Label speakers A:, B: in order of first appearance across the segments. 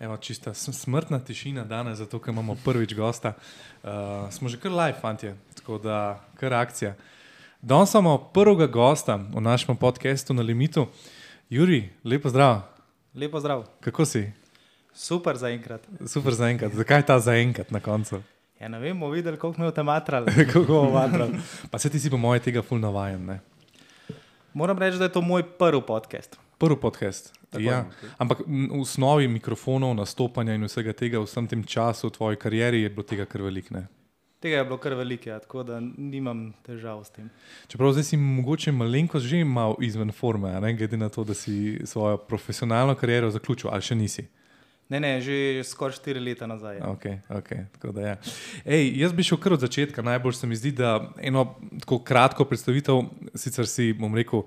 A: Evo, čista smrtna tišina danes, zato ker imamo prvič gosta. Uh, smo že kar live, fanti, tako da kar akcija. Danes imamo prvega gosta v našem podkastu na limitu. Juri, lepo zdrav.
B: Lepo zdrav.
A: Kako si?
B: Super za enkrat.
A: Super za enkrat. Zakaj ta za enkrat na koncu?
B: Ja, ne vem, bomo videli, koliko me je tematrali.
A: Kako bomo matrali? Pa se ti si po moje tega ful navajen, ne?
B: Moram reči, da je to moj prvi podcast.
A: Prvi podcast.
B: Tako
A: Ja.
B: je.
A: Ampak m, v osnovi mikrofonov, nastopanja in vsega tega v vsem tem času v tvoji karieri je bilo tega kar veliko. ne?
B: Tega je bilo kar veliko, ja, tako da nimam težav s tem.
A: Čeprav zdaj si mogoče malenkost že mal izven forme, a ne glede na to, da si svojo profesionalno kariero zaključil, ali še nisi.
B: Ne, ne, že skoraj štiri leta nazaj. Ja.
A: Okay, okay, da ja. Ej, jaz bi šel kar od začetka. Najbolj se mi zdi, da eno tako kratko predstavitev, sicer si bom rekel.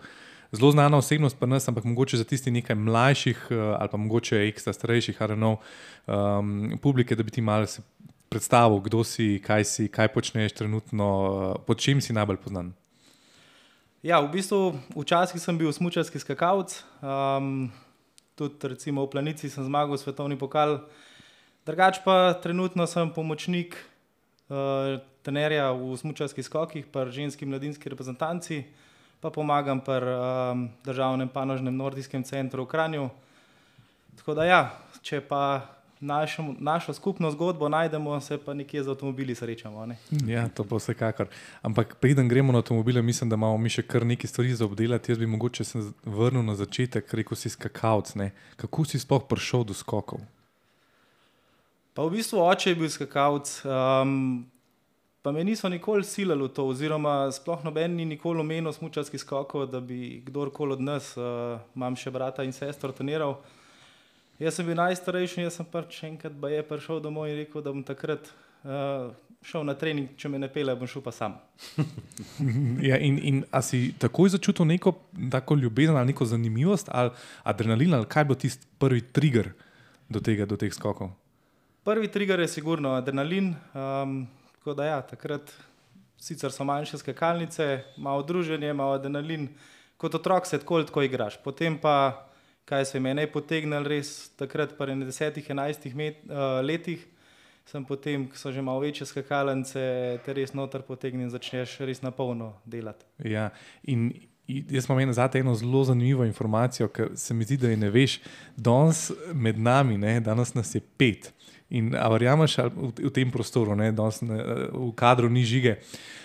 A: Zelo znana osebnost pa nas, ampak mogoče za tisti nekaj mlajših eh, ali pa mogoče ekstra starejših, I don't know, um, publike, da bi ti malo se predstavil, kdo si, kaj si, kaj počneš trenutno, eh, pod čim si najbolj poznan.
B: ja, v bistvu včasih sem bil smučarski skakalec, um, tudi recimo v Planici sem zmagal svetovni pokal. Drugač pa trenutno sem pomočnik uh, trenerja v smučarskih skokih, pa ženski mladinski reprezentanci, pa pomagam pri um, državnem panožnem nordijskem centru v Kranju. Tako da ja, če pa našo, našo skupno zgodbo najdemo, se pa nekje z avtomobili srečamo. Ne?
A: Ja, to pa vsekakor. Ampak preden gremo na avtomobile, mislim, da imamo mi še kar nekaj stvari za obdelati. Jaz bi mogoče se vrnil na začetek, rekel si skakalc. ne. Kako si sploh prišel do skokov?
B: Pa v bistvu oče je bil skakalec, um, pa me niso nikoli silili v to, oziroma sploh noben ni nikoli omenil smučarskih skokov, da bi kdorkoli od nas, uh, imam še brata in sestro, treniral. Jaz sem bil najstarejši, jaz sem pač enkrat ba je prišel domov in rekel, da bom takrat uh, šel na trening, če me ne pele, bom šel pa sam.
A: Ja, in, in a si takoj začutil neko tako ljubezen ali neko zanimivost ali adrenalin, ali kaj bo tisti prvi trigger do tega, do teh skokov?
B: Prvi trigger je sigurno adrenalin. Um, tako da ja, takrat sicer so manjše skakalnice, malo druženje, malo adrenalin. Kot otrok se tako ali tako igraš. Potem pa, kaj se meni potegnilo, res takrat, pa na desetih, enajstih met, uh, letih, sem potem, ko so že malo večje skakalnice, te res noter potegnil in začneš res na polno delati.
A: Ja, in jaz imam eno zate eno zelo zanimivo informacijo, ker se mi zdi, da je ne veš. Danes med nami, ne, danes nas je pet. In verjameš v, v tem prostoru, ne, danes ne, v kadru ni žige.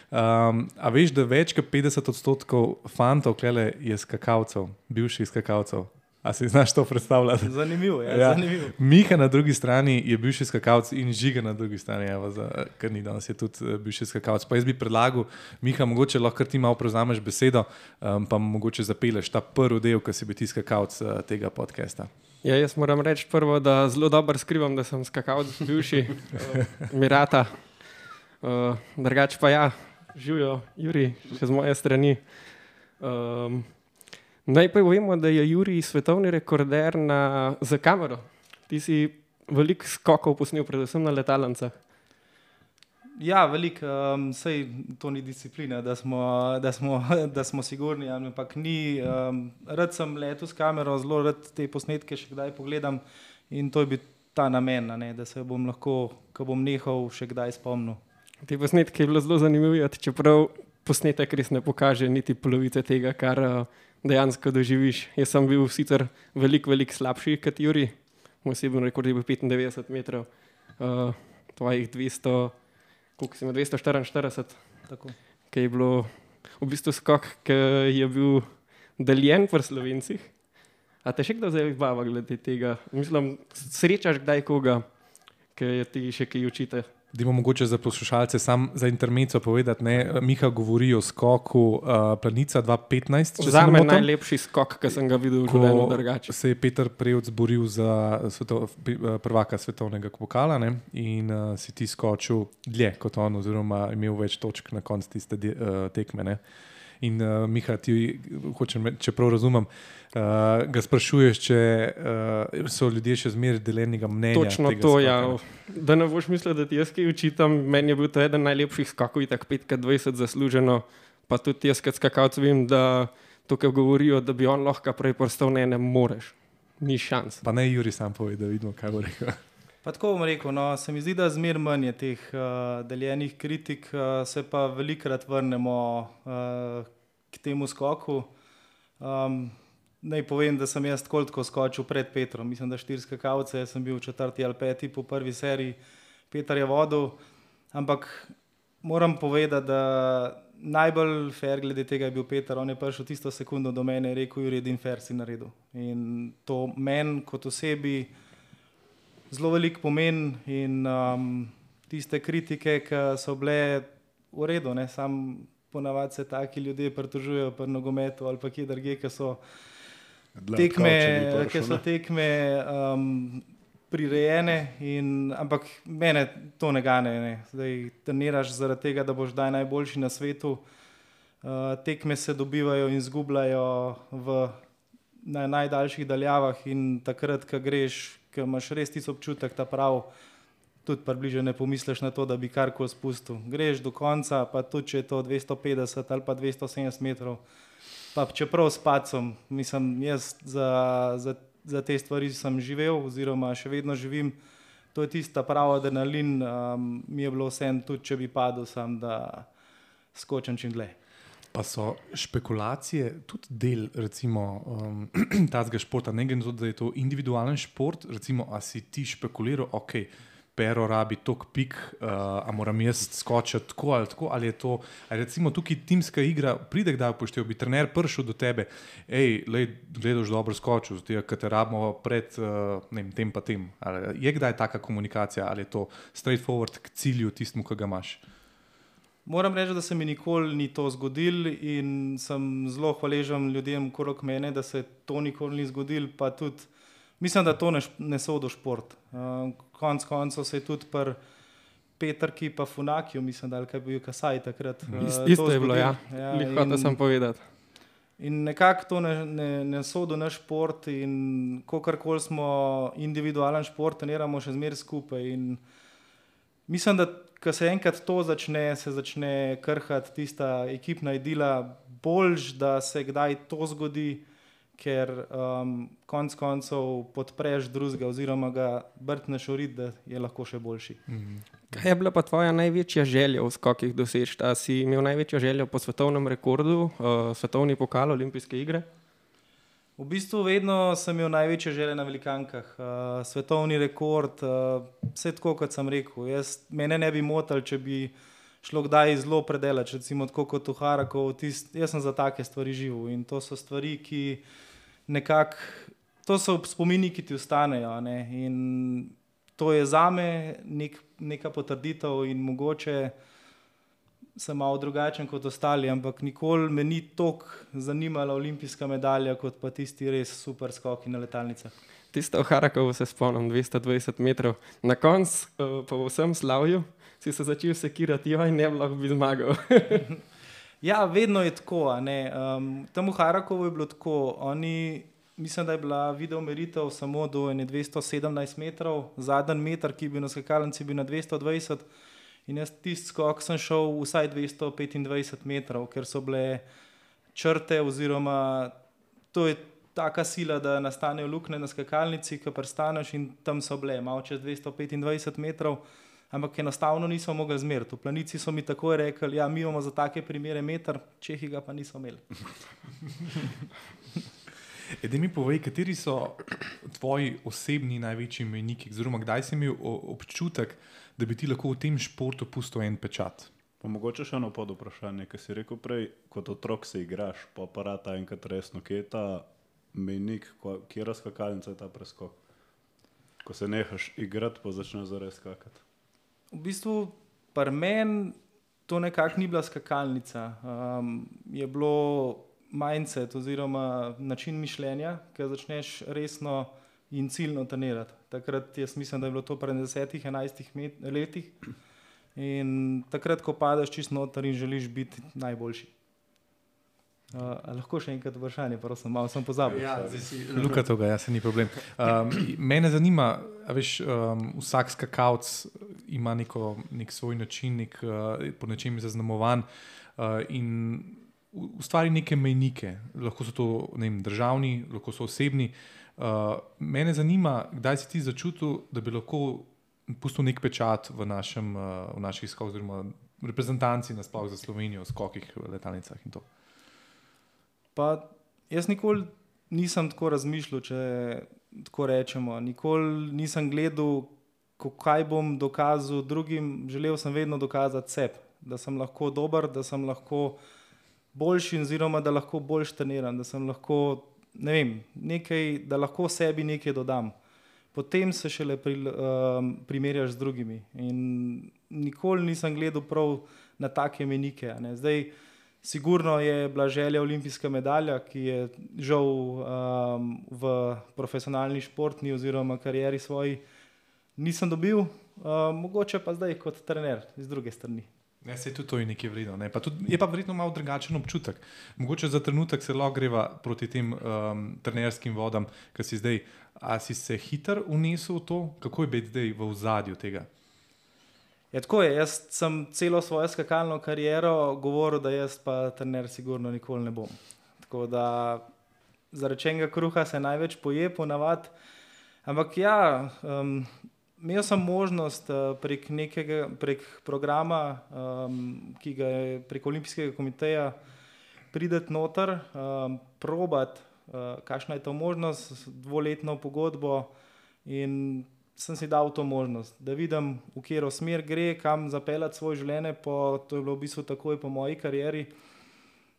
A: Um, a veš, da več kot 50 odstotkov fantov klele je skakalcev, bivših skakalcev. A si znaš to predstavljati?
B: Zanimivo je,
A: Ja.
B: ja. zanimivo.
A: Miha na drugi strani je bivši skakalec in žiga na drugi strani, evo, za, ker ni danes je tudi eh, bivši skakalec. Pa jaz bi predlagal, Miha, mogoče lahko kar ti malo prevzameš besedo, um, pa mogoče zapeleš ta prvi del, ki si bi ti skakalec uh, tega podcasta.
C: Ja, jaz moram reči prvo, da zelo dobro skrivam, da sem skakalec bivši uh, Mirata. Uh, drugač pa ja, živijo, Juri, še z moje strani. Um, najprej vemo, da je Juri svetovni rekorder na, za kamero. Ti si veliko skokov posnel, predvsem na letalnicah.
B: Ja, veliko, um, sej to ni disciplina, da smo, da smo, da smo sigurni, ampak ni. Um, rad sem letel s kamero, zelo rad te posnetke še kdaj pogledam in to je bil ta namen, ne, da se bom lahko, ko bom nehal, še kdaj spomnil.
C: Te posnetke je bilo zelo zanimivo, videti, čeprav posnetek res ne pokaže niti polovice tega, kar uh, dejansko doživiš. Jaz sem bil sicer veliko, veliko slabši kot Juri, moj osebni rekord je bil 95 metrov, uh, tvojih 200, koliko si imel 244,
B: Tako.
C: ki je bilo v bistvu skok, ki je bil deljen pri slovencih. A te še kdo zdaj bava glede tega? Mislim, srečaš kdaj koga, ki ti še kaj učite?
A: Dimo mogoče za poslušalce sam za intermezzo povedati, ne, Miha govori o skoku uh, Planica 2015. če se
C: Za me najlepši skok, ki sem ga videl v življenju drugače.
A: se je Peter Prevc boril za sveto, pri- eh, prvaka svetovnega pokala ne? in uh, si ti skočil dlje kot on, oziroma imel več točk na koncu tiste di- uh, tekme. Ne? In uh, Miha, ti, hočem, reči, če prav razumem, uh, ga sprašuješ, če uh, so ljudje še zmeraj deljenega mnenja.
C: Točno to, ja. Da ne boš mislil, da ti jaz kaj učitam. Meni je bil to eden najlepših skokov, tako 5-20 zasluženo. Pa tudi jaz, kot skakalec, vem, da to, kar govorijo, da bi on lahko prej postal, ne, ne moreš. ni šans.
A: Pa ne Juri sam pove, da vidimo, kaj bo rekel.
B: Pa tako bom rekel, no, se mi zdi, da zmer manj je teh uh, deljenih kritik, uh, se pa velikrat vrnemo uh, k temu skoku. Um, naj povem, da sem jaz tako tako skočil pred Petrom. Mislim, da štiri skakavce, sem bil četrti ali peti po prvi seriji, Petar je vodil. Ampak moram povedati, da najbolj fair glede tega je bil Petar. On je prišel tisto sekundo do mene in rekel: Uredim fair si naredil. In to meni kot osebi zelo velik pomen in um, tiste kritike, ki so bile v redu, ne sam ponavadi se taki ljudje pritožujejo pri nogometu ali pa kje drugje, ki so tekme, ki so tekme um, prirejene, in, ampak mene to ne gane. Ne. Zdaj treniraš zaradi tega, da boš daj najboljši na svetu. Uh, tekme se dobivajo in izgubljajo v na najdaljših daljavah, in takrat, ko greš, ki imaš res tisti občutek, da prav, tudi približno ne pomisliš na to, da bi karkoli spustil. Greš do konca, pa tudi če je to 250 ali pa 270 metrov, pa čeprav s pacom, mislim, jaz za, za, za te stvari sem živel, oziroma še vedno živim. To je tista prava adrenalin, um, mi je bilo vse en, tudi če bi padel, sam da skočim čim dlje.
A: Pa so špekulacije tudi del recimo, um, tega športa, ne glede na to, da je to individualen šport. Recimo, a si ti špekuliral, ok, pero rabi tok pik, uh, a moram jaz skočiti tako ali tako. Ali je to, ali recimo tukaj timska igra, pride kdaj upoštev, bi trener prišel do tebe, hej, gledaš dobro skočil, zato ker te rabimo pred uh, vem, tem pa tem. Ali je kdaj taka komunikacija, ali je to straightforward k cilju, tistmu, ki ga imaš.
B: Moram reči, da se mi nikoli ni to zgodilo in sem zelo hvaležen ljudem okrog mene, da se to nikoli ni zgodilo. Pa tudi mislim, da to ne, ne so do šport. Uh, konc koncev se je tudi pri Petrki, pa Funakiju, mislim, da je bil Kasaj takrat.
C: Uh, Isto je bilo, ja. ja Lihko, sem povedati.
B: In nekako to ne, ne, ne sodi v naš šport, in ko karkoli smo individualen šport, treniramo še zmeraj skupaj. In mislim, da ko se enkrat to začne, se začne krhati tista ekipna idila, boljš, da se kdaj to zgodi, ker um, konec koncev podpreš drugega, oziroma ga brtneš urit, da je lahko še boljši. Mhm.
C: Kaj je bila pa tvoja največja želja v skokih doseči? Ali si imel največjo željo po svetovnem rekordu, uh, svetovni pokal, olimpijske igre?
B: V bistvu vedno sem imel največje želje na velikankah, uh, svetovni rekord, uh, vse tako kot sem rekel. Jaz, mene ne bi motil, če bi šlo kdaj zelo predelač, recimo tako kot v Haraku. Jaz sem za take stvari živel in to so stvari, ki nekako, to so spomini, ki ti ostanejo. Ne? In to je za me nek, neka potrditev in mogoče sem malo drugačen kot ostali, ampak nikoli me ni tako zanimala olimpijska medalja, kot pa tisti res super skoki na letalnicah.
C: Tisto v Harakovu se spomnim, 220 metrov. Na koncu, uh, po vsem slavju, si se začel sekirati, in ne bi lahko bi zmagal.
B: ja, vedno je tako. Um, tam v Harakovu je bilo tako. Oni, mislim, da je bila video meritev samo do 217 metrov, zadnji meter, ki bi na skakalnici bil na 220 metrov. In jaz tisti skok sem šel vsaj 225 metrov, ker so bile črte, oziroma to je taka sila, da nastanejo luknje na skakalnici, ki prstaneš in tam so bile, malo čez 225 metrov, ampak enostavno niso mogli zmeriti. V planici so mi takoj rekli, da ja, mi imamo za take primere meter, čehi ga pa niso imeli.
A: Edini mi povej, kateri so tvoji osebni največji meniki, oziroma kdaj si imel občutek, da bi ti lahko v tem športu pustil en pečat.
D: Pa mogoče še eno pod vprašanje, ki si rekel prej, kot otrok se igraš, pa aparata enkrat resno, kje je ta menik, kje je razkakalnica ta preskok. Ko se nehaš igrati, pa začneš zares skakati.
B: V bistvu, pri meni to nekako ni bila skakalnica. Um, je bilo mindset oziroma način mišljenja, ki začneš resno in ciljno trenirati. Takrat jaz mislim, da je bilo to pred desetih, enajstih letih. In takrat, ko padeš čist noter in želiš biti najboljši. Uh, lahko še enkrat vprašanje, pa sem malo pozabil.
A: Ja, Luka tega, jaz se ni problem. Um, mene zanima, veš, um, vsak skakavc ima neko, nek svoj način, nek, uh, po nečem je zaznamovan uh, in ustvari neke mejnike. Lahko so to vem, državni, lahko so osebni. Uh, mene zanima, kdaj si ti začutil, da bi lahko pustil nek pečat v, našem, uh, v naših skokih, oziroma reprezentanci nasploh za Slovenijo, skokih, letalnicah in to.
B: Pa jaz nikoli nisem tako razmišljal, če tako rečemo. Nikoli nisem gledal, kaj bom dokazal drugim. Želel sem vedno dokazati sebi, da sem lahko dober, da sem lahko boljši, oziroma da lahko bolj treniram, da sem lahko, ne vem, nekaj, da lahko sebi nekaj dodam. Potem se šele pri, um, primerjaš z drugimi. In nikoli nisem gledal prav na take menike. Zdaj, sigurno je bila želja olimpijska medalja, ki je žal um, v profesionalni športni oziroma karieri svoji nisem dobil, um, mogoče pa zdaj kot trener iz druge strani.
A: Ne, se tudi to je nekaj vredno. Ne? Pa tudi, je pa verjetno malo drugačen občutek. Mogoče za trenutek se lahko greva proti tem um, trenerskim vodam, ki si zdaj. A si se hiter unesel v to, kako je biti zdaj v zadju tega?
B: Ja, tako je. Jaz sem celo svojo skakalno kariero govoril, da jaz pa trener, sigurno nikoli ne bom. Tako da za rečenega kruha se največ poje, ponavadi. Ampak ja, um, imel sem možnost uh, prek nekega prek programa, um, ki ga je prek Olimpijskega komiteja, prideti noter, um, probat, uh, kakšna je to možnost, dvoletno pogodbo. In sem si dal to možnost, da vidim, v katero smer gre, kam zapeljati svoje življenje. Po, to je bilo v bistvu takoj po moji karieri.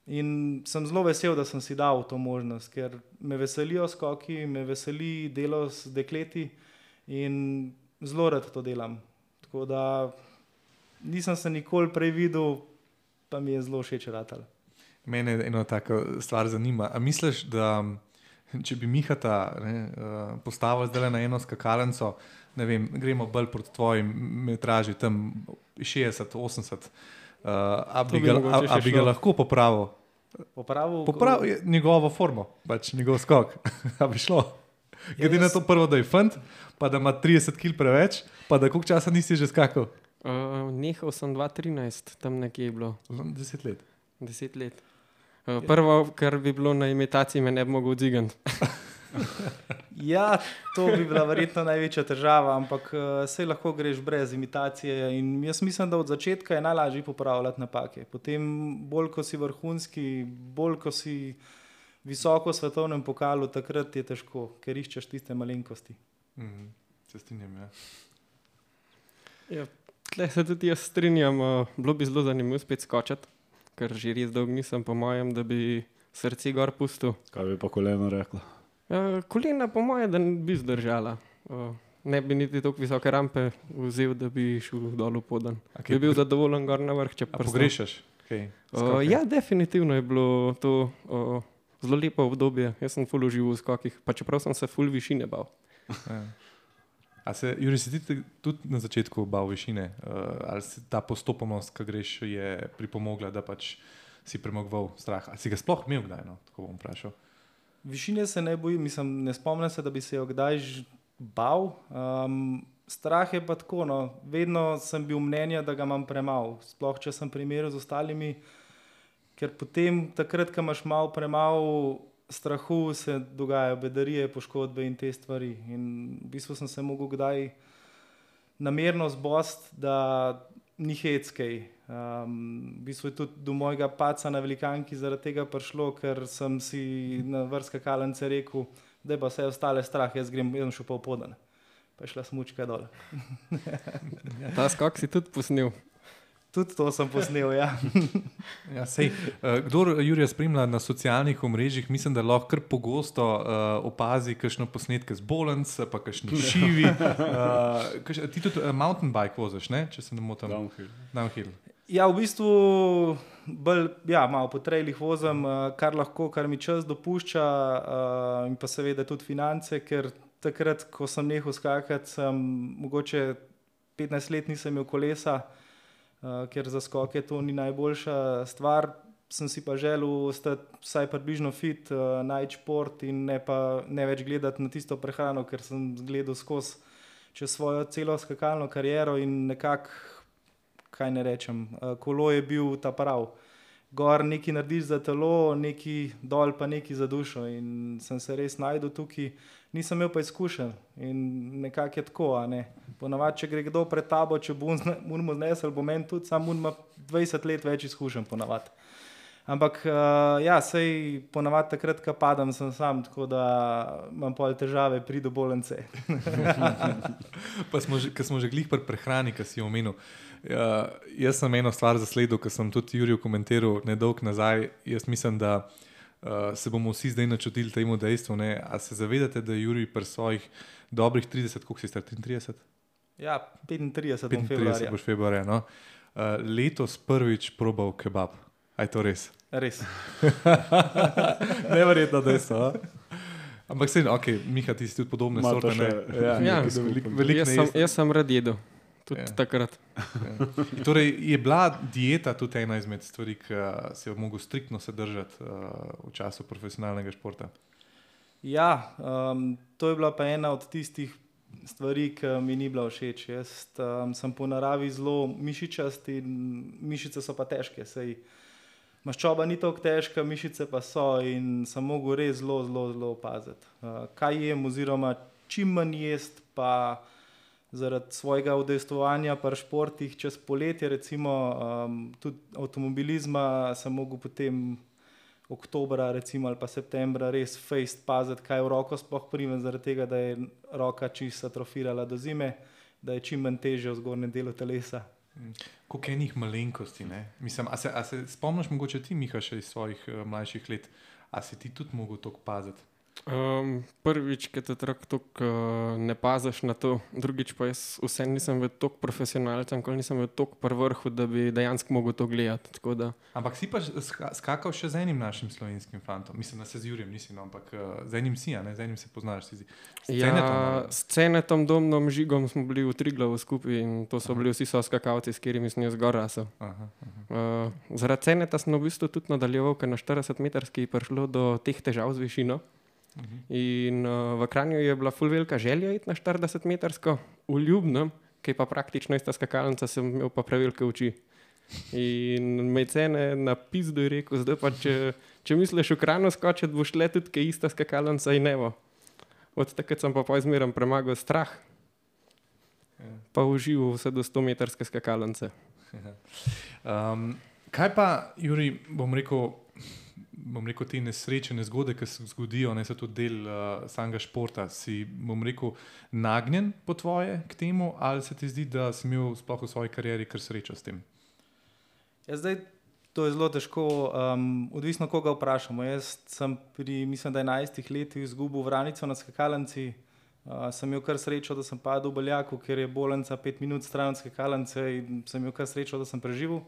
B: In sem zelo vesel, da sem si dal to možnost, ker me veselijo skoki, me veseli delo z dekleti in zelo rad to delam. Tako da nisem se nikoli prej videl, pa mi je zelo všeč ratal.
A: Mene ena taka stvar zanima. A misliš, da če bi Mihata ne, uh, postavil zdaj na eno skakalnico, ne vem, gremo bolj proti tvojim metraži, tam 60-80, uh, a, bi ga, a, a bi ga lahko popravil?
B: Popravil,
A: popravil je njegovo formo, pač njegov skok, a bi šlo. Glede ja, na to, prvo, da je fant, pa da ima 30 kg preveč, pa da koliko časa nisi že skakal?
C: Uh, nehal sem 2-13, tam nekje je bilo.
A: 10 let.
C: 10 let. Eh, prvo, kar bi bilo na imitaciji, me ne bi mogel odzigati.
B: ja, to bi bila verjetno največja težava, ampak uh, eh, se lahko greš brez imitacije. In jaz mislim, da od začetka je najlažje popravljati napake. Potem, bolj ko si vrhunski, bolj ko si visoko v svetovnem pokalu, takrat je težko, ker iščeš tiste malenkosti.
A: Mm. Se strinjam. Ja.
C: Ja, Tle se tudi jaz strinjam, bilo bi zelo zanimivo spet skočiti ker že res dolgo nisem, po mojem, da bi srce gor pustil.
D: Kaj bi pa koleno rekla?
C: Ja, kolena, po mojem, da ne bi zdržala. Uh, ne bi niti tako visoke rampe vzel, da bi šel dol v podan. Okay, bi bil zadovoljen gor na vrh, če pa
A: pogrešaš.
C: Okay, uh, ja, definitivno je bilo to uh, zelo lepo obdobje. Jaz sem full užival v skokih, pa čeprav sem se full višine bal.
A: Ja. A se, Juri, si ti tudi na začetku bal višine, uh, ali si ta postopnost, ki greš, je pripomogla, da pač si premogval strah? Ali si ga sploh imel kdaj? No? Tako bom vprašal.
B: Višine se ne bojim, mislim, ne spomnim se, da bi se jo kdaj bal. Um, strah je pa tako, no. vedno sem bil mnenja, da ga imam premalo. Sploh če sem primerjal z ostalimi, ker potem, takrat, ko imaš malo premalo strahu se dogajajo bedarije, poškodbe in te stvari. In v bistvu sem se mogel kdaj namerno zbost, da ni heckej. Um, v bistvu je tudi do mojega paca na velikanki zaradi tega prišlo, ker sem si na vrsta kalence rekel, da je pa vse ostale strah, jaz grem, jaz še pol podan. Pa je šla smučka dol.
C: Ta skok si tudi posnil.
B: Tudi to sem posnel. Ja.
A: ja, sej, uh, kdor Jurija spremlja na socialnih omrežjih, mislim, da lahko kar pogosto uh, opazi kakšno posnetke z Bolens, pa kakšni šivi. Uh, kaš, ti tudi uh, mountain bike voziš, ne? če se ne motim.
D: Downhill.
A: Downhill.
B: Ja, v bistvu bolj, ja, malo po trejlih vozim, uh, kar lahko, kar mi čas dopušča, uh, in pa seveda tudi finance, ker takrat, ko sem nehal skakati, sem mogoče 15 let nisem imel kolesa. Eh, ker za skoke to ni najboljša stvar. Sem si pa želel ostati vsaj približno fit, uh, najti šport in ne, pa, ne več gledati na tisto prehrano, ker sem gledal skozi čez svojo celo skakalno kariero in nekako, kaj ne rečem, uh, kolo je bil ta prav. Gor nekaj narediš za telo, nekaj dol pa nekaj za dušo. In sem se res najdel tukaj, nisem imel pa izkušenj in nekako je tako. Ne. Ponavadi, če gre kdo pred tabo, če bo mu znesel, bo meni tudi, samo ima 20 let več izkušenj, ponavadi. Ampak, uh, ja, sej ponavadi takrat, ko padam, sem sam, tako da imam pol težave pri dobolence.
A: pa smo že, smo že glih pri prehrani, ki si jo omenil. Uh, jaz sem eno stvar zasledil, ker sem tudi Juriju komentiral nedolgo nazaj. Jaz mislim, da uh, se bomo vsi zdaj načutili temu dejstvu. Ne? A se zavedate, da je Jurij pri svojih dobrih 30, koliko si star 33?
B: Ja, 35,
A: 35
B: februarja.
A: boš februarja. No? Uh, letos prvič probal kebab. Aj to res?
B: Res.
A: Neverjetno dejstvo. Ampak se, ok, Miha, ti si tudi podobne
D: to
A: sorte. ne?
D: še-
A: Ja,
C: Ja,
A: nekaj, da velik, velik
C: Jaz
A: ne
C: sem, jaz sem rad jedel, tudi
A: Ja.
C: takrat.
A: Ja. Torej, je bila dieta tudi ena izmed stvari, ki se je mogel striktno se držati uh, v času profesionalnega športa?
B: Ja, um, to je bila pa ena od tistih stvari, ki mi ni bila všeč. Jaz um, sem po naravi zelo mišičast in mišice so pa težke. Sej, maščoba ni tako težka, mišice pa so in sem mogel res zelo, zelo, zelo paziti. Uh, kaj jem, oziroma čim manj jest, pa zaradi svojega udejstvovanja pri športih čez poletje, recimo um, tudi avtomobilizma, sem mogel potem oktobra recimo, ali pa septembra res fejst paziti, kaj v roko sploh primem, zaradi tega, da je roka čisto atrofirala do zime, da je čim manj teže v zgornjem delu telesa.
A: Koliko enih malenkosti. ne? Mislim, a se, a se spomniš, mogoče ti, Miha, še iz svojih uh, mlajših let, a si ti tudi mogel to paziti?
C: Um, prvič, ki te otrok tako uh, ne paziš na to, drugič pa jaz vsem nisem bil tako profesionalen, kot nisem bil tako pri vrhu, da bi dejansko mogel to gledati.
A: Ampak si pa ska- skakal še z enim našim slovenskim fantom, mislim, da se z Jurjem nisi, no, ampak uh, z enim si, a ne z enim se poznaš. Si. S Cenetom,
C: Ja,
A: ali?
C: s cenetom, domnom, žigom smo bili v Triglavu skupaj in to so bili vsi so skakalci, s katerimi sem jaz zgor rasel.
A: Aha, aha.
C: Uh, zaradi ceneta sem v bistvu tudi nadaljeval, ker na 40-metrski je prišlo do teh težav z višino.
A: Mhm.
C: In uh, v Kranju je bila ful velika želja iti na 40-metrsko, v Ljubnem, ki je pa praktično ista skakalnica, sem imel pa prevelike oči. In me je cene na pizdu je rekel, zdaj pa če, če misliš v Kranju skočiti, boš le tudi kaj ista skakalnica in nevo. Od takrat sem pa izmeren premagal strah, pa užival vse do 100-metrske skakalnice.
A: Um, kaj pa, Juri, bom rekel, bom rekel, te nesreče, nezgode, ki se zgodijo, ne so tudi del uh, samega športa. Si, bom rekel, nagnjen po tvoje k temu, ali se ti zdi, da si imel sploh v svoji karieri kar srečo s tem?
B: Ja, zdaj, to je zelo težko, um, odvisno koga vprašamo. Jaz sem pri, mislim, da 11 letih izgubil vranico na skakalnici. Uh, sem imel kar srečo, da sem padel v Beljaku, ker je bolnica pet minut stran od skakalnice in sem imel kar srečo, da sem preživel.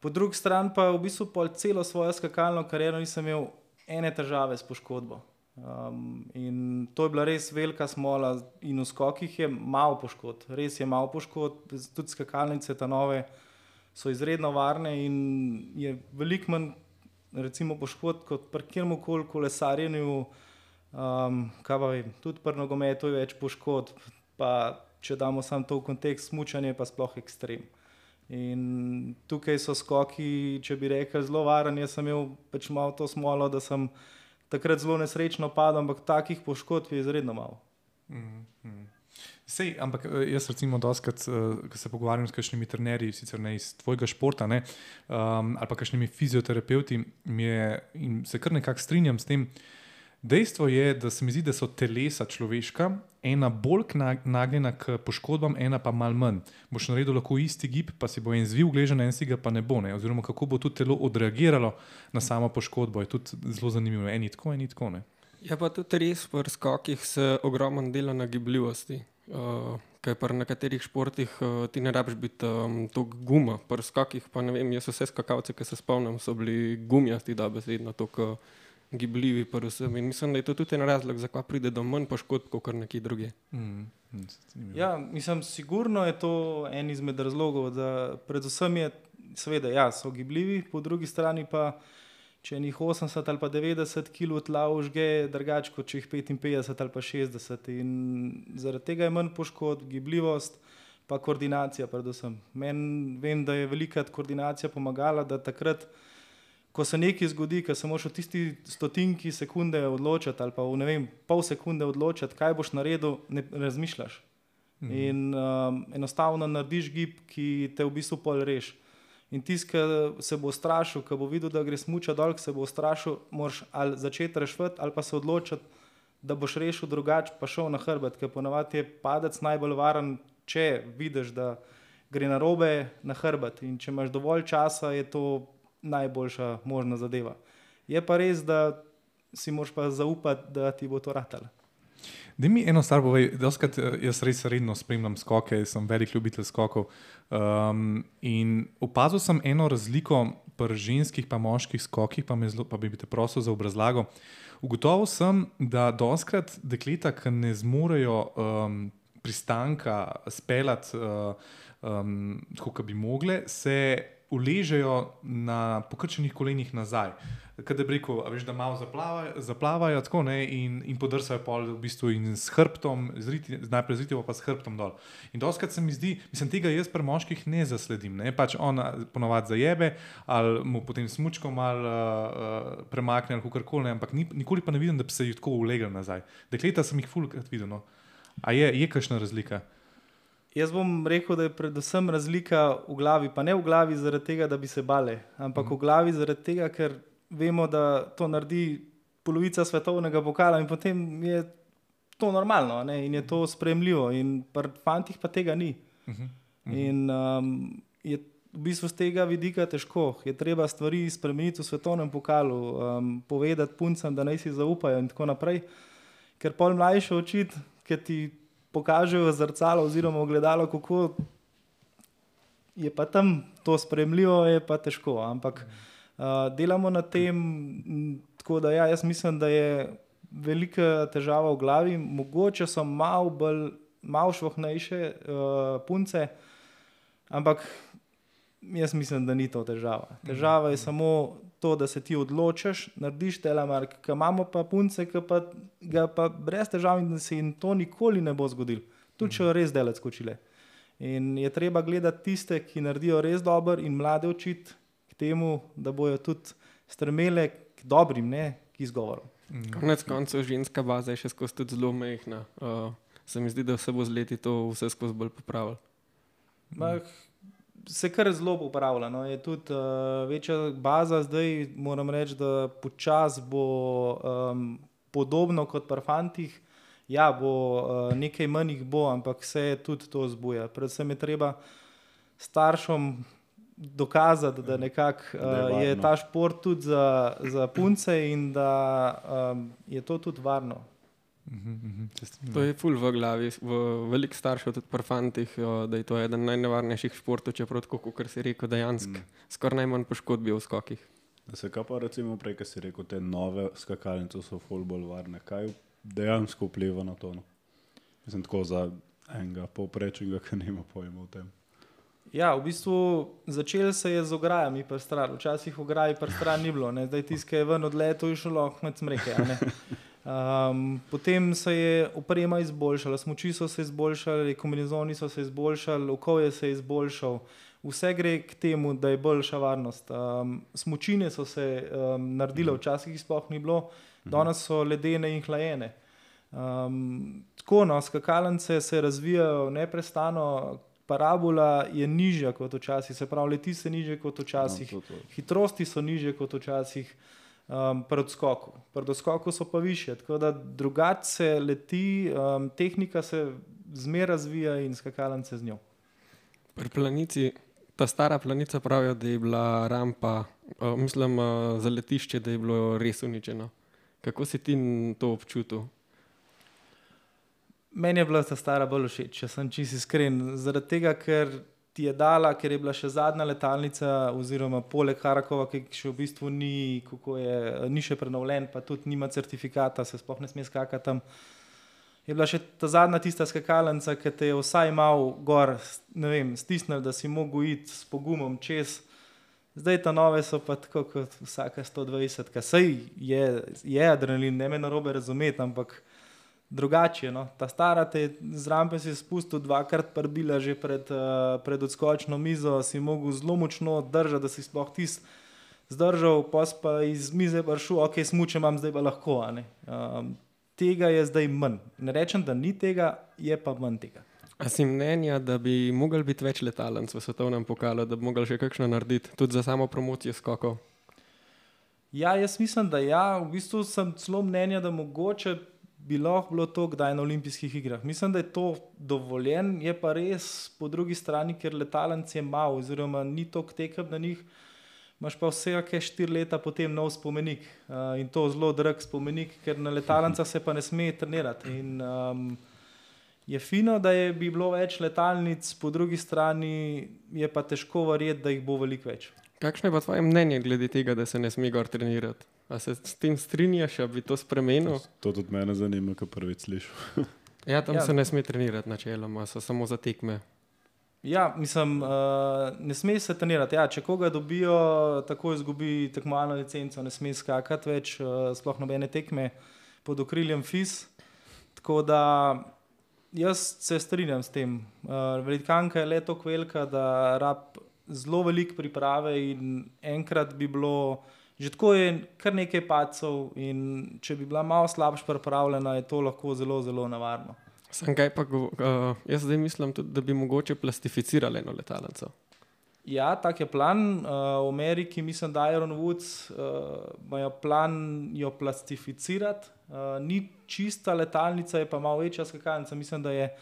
B: Po drugi strani pa v bistvu celo svojo skakalno kariero nisem imel ene težave s poškodbo. Um, in to je bila res velika smola, in v skokih je malo poškodb, res je malo poškodb, tudi skakalnice, ta nove so izredno varne in je veliko manj recimo, poškodb kot pri kjerem koli kolesarjenju. Um, kaj pa vem, tudi pri nogometu je več poškodb, pa če damo samo to v kontekst, smučanje pa sploh ekstrem. In tukaj so skoki, če bi rekel, zelo varen. Jaz sem imel pač malo to smolo, da sem takrat zelo nesrečno padel, ampak takih poškodb je izredno malo.
A: Mm, mm. Sej, ampak eh, jaz, recimo, doskrat, ko se pogovarjam s kakšnimi trenerji, sicer ne iz tvojega športa, ne, um, ali pa kakšnimi fizioterapeuti, mi je, in se kar nekako strinjam s tem. Dejstvo je, da se mi zdi, da so telesa človeška, ena bolj nagnjena k poškodbam, ena pa mal manj. Boš naredil lahko isti gib, pa si bo en zvil gležen, en si ga pa ne bo. Ne? Oziroma, kako bo tudi telo odreagiralo na samo poškodbo, je tudi zelo zanimivo. Eni tako, eni tako. Ne?
C: Je pa tudi res, pri skokih se ogromno dela na gibljivosti. Uh, Ker pri nekaterih športih uh, ti ne rabiš biti um, tako guma, pri skokih pa ne vem, jaz vse skakalce, ki se spomnim, so bili gumijasti, da besedno tako gibljivi. pri vsem. In mislim, da je to tudi en razlog, zakaj pride do manj poškodb kot nekje druge.
A: Mm, mm.
B: Ja, mislim, sigurno je to en izmed razlogov, da predvsem je, seveda, ja, so gibljivi, po drugi strani pa, če jih 80 ali pa 90 kg tla užge, drugače kot če jih 55 ali pa 60. In zaradi tega je manj poškodb, gibljivost, pa koordinacija predvsem. Meni vem, da je velika koordinacija pomagala, da takrat, ko se nekaj zgodi, ko se moraš v tisti stotinki sekunde odločiti, ali pa v ne vem, pol sekunde odločiti, kaj boš naredil, ne razmišljaš. Mhm. In um, enostavno narediš gib, ki te v bistvu pol reš. In tisti, ki se bo strašil, ki bo videl, da gre smuča dol, ki se bo strašil, moraš ali začeti rešiti, ali pa se odločiti, da boš rešil drugače, pa šel na hrbet, ker ponavadi je padec najbolj varen, če vidiš, da gre na robe na hrbet. In če imaš dovolj časa, je to najboljša možna zadeva. Je pa res, da si moraš pa zaupati, da ti bo to ratalo.
A: Da mi eno stvar povej, doskrat jaz res redno spremljam skoke, sem velik ljubitelj skokov. Um, in opazil sem eno razliko pri ženskih in moških skokih, pa, zlo, pa bi te prosil za obrazlago. Ugotovil sem, da doskrat dekleta, ki ne zmorejo um, pristanka speljati uh, um, kot bi mogle, se uležejo na pokrčenih kolenih nazaj. Kaj bi rekel, veš, da malo zaplavajo, zaplavajo tako, ne, in, in podrsajo pol v bistvu in s hrbtom, zriti, najprej z ritijo, pa s hrbtom dol. In doskrat se mi zdi, mislim, tega jaz pri moških ne zasledim. Ne. Pač on ponovadi zajebe ali mu potem smučko mal uh, premakne ali kakorkoli, ampak ni, nikoli pa ne vidim, da bi se jih tako ulegli nazaj. Dekleta sem jih fulkrat videl. No. A je, je kakšna razlika?
B: Jaz bom rekel, da je predvsem razlika v glavi, pa ne v glavi zaradi tega, da bi se bale, ampak mm. v glavi zaradi tega, ker vemo, da to naredi polovica svetovnega pokala in potem je to normalno ne? in je to spremljivo. In pri fantih pa tega ni. Mm -hmm. In um, je v bistvu z tega vidika težko. Je treba stvari spremeniti v svetovnem pokalu, um, povedati puncem, da naj si zaupajo in tako naprej. Ker pol mlajše očit, ki ti pokažejo zrcalo oziroma ogledalo, kako je pa tam to spremljivo, je pa težko. Ampak uh, delamo na tem, tako da ja, jaz mislim, da je velika težava v glavi, mogoče so malo bolj. Malo šlohnejše uh, punce, ampak jaz mislim, da ni to težava. Težava je samo to, da se ti odločiš, narediš telemark, ki imamo pa punce, ki pa ga pa brez težav in se jim to nikoli ne bo zgodilo. Tudi če res delec skočile. In je treba gledati tiste, ki naredijo res dobro in mlade učiti k temu, da bojo tudi strmele k dobrim, ne k izgovorom.
C: Mhm. Konec koncev ženska baza je še skozi zelo mehna. Uh, se mi zdi, da se bo z leti to vse skozi bolj popravilo
B: se kar zelo uporablja. No. Je tudi uh, večja baza, zdaj moram reči, da počasi bo um, podobno kot pri fantih. Ja, bo uh, nekaj manj jih bo, ampak se tudi to zbuja. Predvsem je treba staršem dokazati, da nekak, uh, je ta šport tudi za, za punce in da um, je to tudi varno.
C: Mhm, mhm, to je ful v glavi, v velik staršev, tudi pri fantih, da je to eden najnevarnejših športov, čeprav tako, kot si rekel, dejansko mm. skoraj najmanj poškodbi v skokih.
D: Da se kaj pa recimo prej, ki si rekel, te nove skakalnice so ful bolj varne. Kaj dejansko vpliva na to? No? Mislim, tako za enega povprečnega, ki nima pojma o tem.
B: Ja, v bistvu začel se je z ograjami, včasih ograj, pa stran ni bilo, ne? zdaj tiskaj je ven odletel in šlo lahko med smreke. Um, potem se je oprema izboljšala, smoči so se izboljšale, kombinizoni so se izboljšali, okolje se je izboljšal. Vse gre k temu, da je boljša varnost. Um, smočine so se um, naredile, včasih jih sploh ni bilo, danes so ledene in hlajene. Um, tako, no, skakalnice se razvijajo neprestano, parabola je nižja kot včasih, se pravi, leti se niže kot včasih, no, hitrosti so niže kot včasih um, pri odskoku. Pri odskoku so pa više, tako da drugače leti, um, tehnika se zmeraj razvija in skakalnice z njo.
C: Pri planici, ta stara planica pravijo, da je bila rampa, uh, mislim, uh, za letišče, da je bilo res uničeno. Kako si ti to občutil?
B: Meni je bila ta stara bolj všeč, če sem čisto iskren. Zaradi tega, ker ti je dala, ker je bila še zadnja letalnica, oziroma poleg Harakova, ki še v bistvu ni, je, ni še prenovljen, pa tudi nima certifikata, se sploh ne sme skakati tam. Je bila še ta zadnja tista skakalnica, ki te je vsaj malo gor, ne vem, stisnil, da si mogel iti s pogumom čez. Zdaj ta nove so pa tako kot vsaka 120, kaj sej je, je adrenalin, ne me narobe razumeti, ampak drugače. No. Ta stara te z rampe si spustil dvakrat, prbila že pred, uh, pred odskočno mizo, si mogel zelo močno držati, da si sploh tisti zdržal, pos pa iz mize prišel, ok, smuče imam zdaj pa lahko. Um, tega je zdaj manj. Ne rečem, da ni tega, je pa manj tega.
C: A si mnenja, da bi mogli biti več letalnic v svetovnem pokalu, da bi mogli še kakšno narediti, tudi za samo promocijo skokov?
B: Ja, jaz mislim, da ja, v bistvu sem celo mnenja, da mogoče bi lahko bilo to kdaj na olimpijskih igrah. Mislim, da je to dovoljen, je pa res po drugi strani, ker letalnic je malo, oziroma ni toliko tekem na njih. Imáš pa vsake štiri leta potem nov spomenik uh, in to zelo drag spomenik, ker na letalnicah se pa ne sme trenirati. In, um, je fino, da je bi bilo več letalnic, po drugi strani je pa težko verjeti, da jih bo veliko več.
C: Kakšno je pa tvoje mnenje glede tega, da se ne sme gor trenirati? A se s tem strinjaš, da bi to spremenil?
D: To tudi mene zanima, kar prvič slišim.
C: Ja, tam
B: Ja.
C: ja. se ne sme trenirati načeloma, so samo za tekme.
B: Ja, mislim, uh, ne sme se trenirati. Ja, če koga dobijo, tako izgubi tekmovalno licenco, ne sme skakati več, uh, sploh nobene tekme pod okriljem FIS. Tako da jaz se strinjam s tem. Uh, Velikanka je le tako velika, da rab zelo veliko priprave in enkrat bi bilo. Že tako je kar nekaj pacov, in če bi bila malo slabša pripravljena, je to lahko zelo, zelo nevarno.
C: Sam kaj pa, uh, jaz zdaj mislim tudi, da bi mogoče plastificirali eno letalnico.
B: Ja, tak je plan. Uh, v Ameriki, mislim, da Iron Woods uh, imajo plan jo plastificirati. Uh, ni čista letalnica, je pa malo večja skakalnica. Mislim, da, je,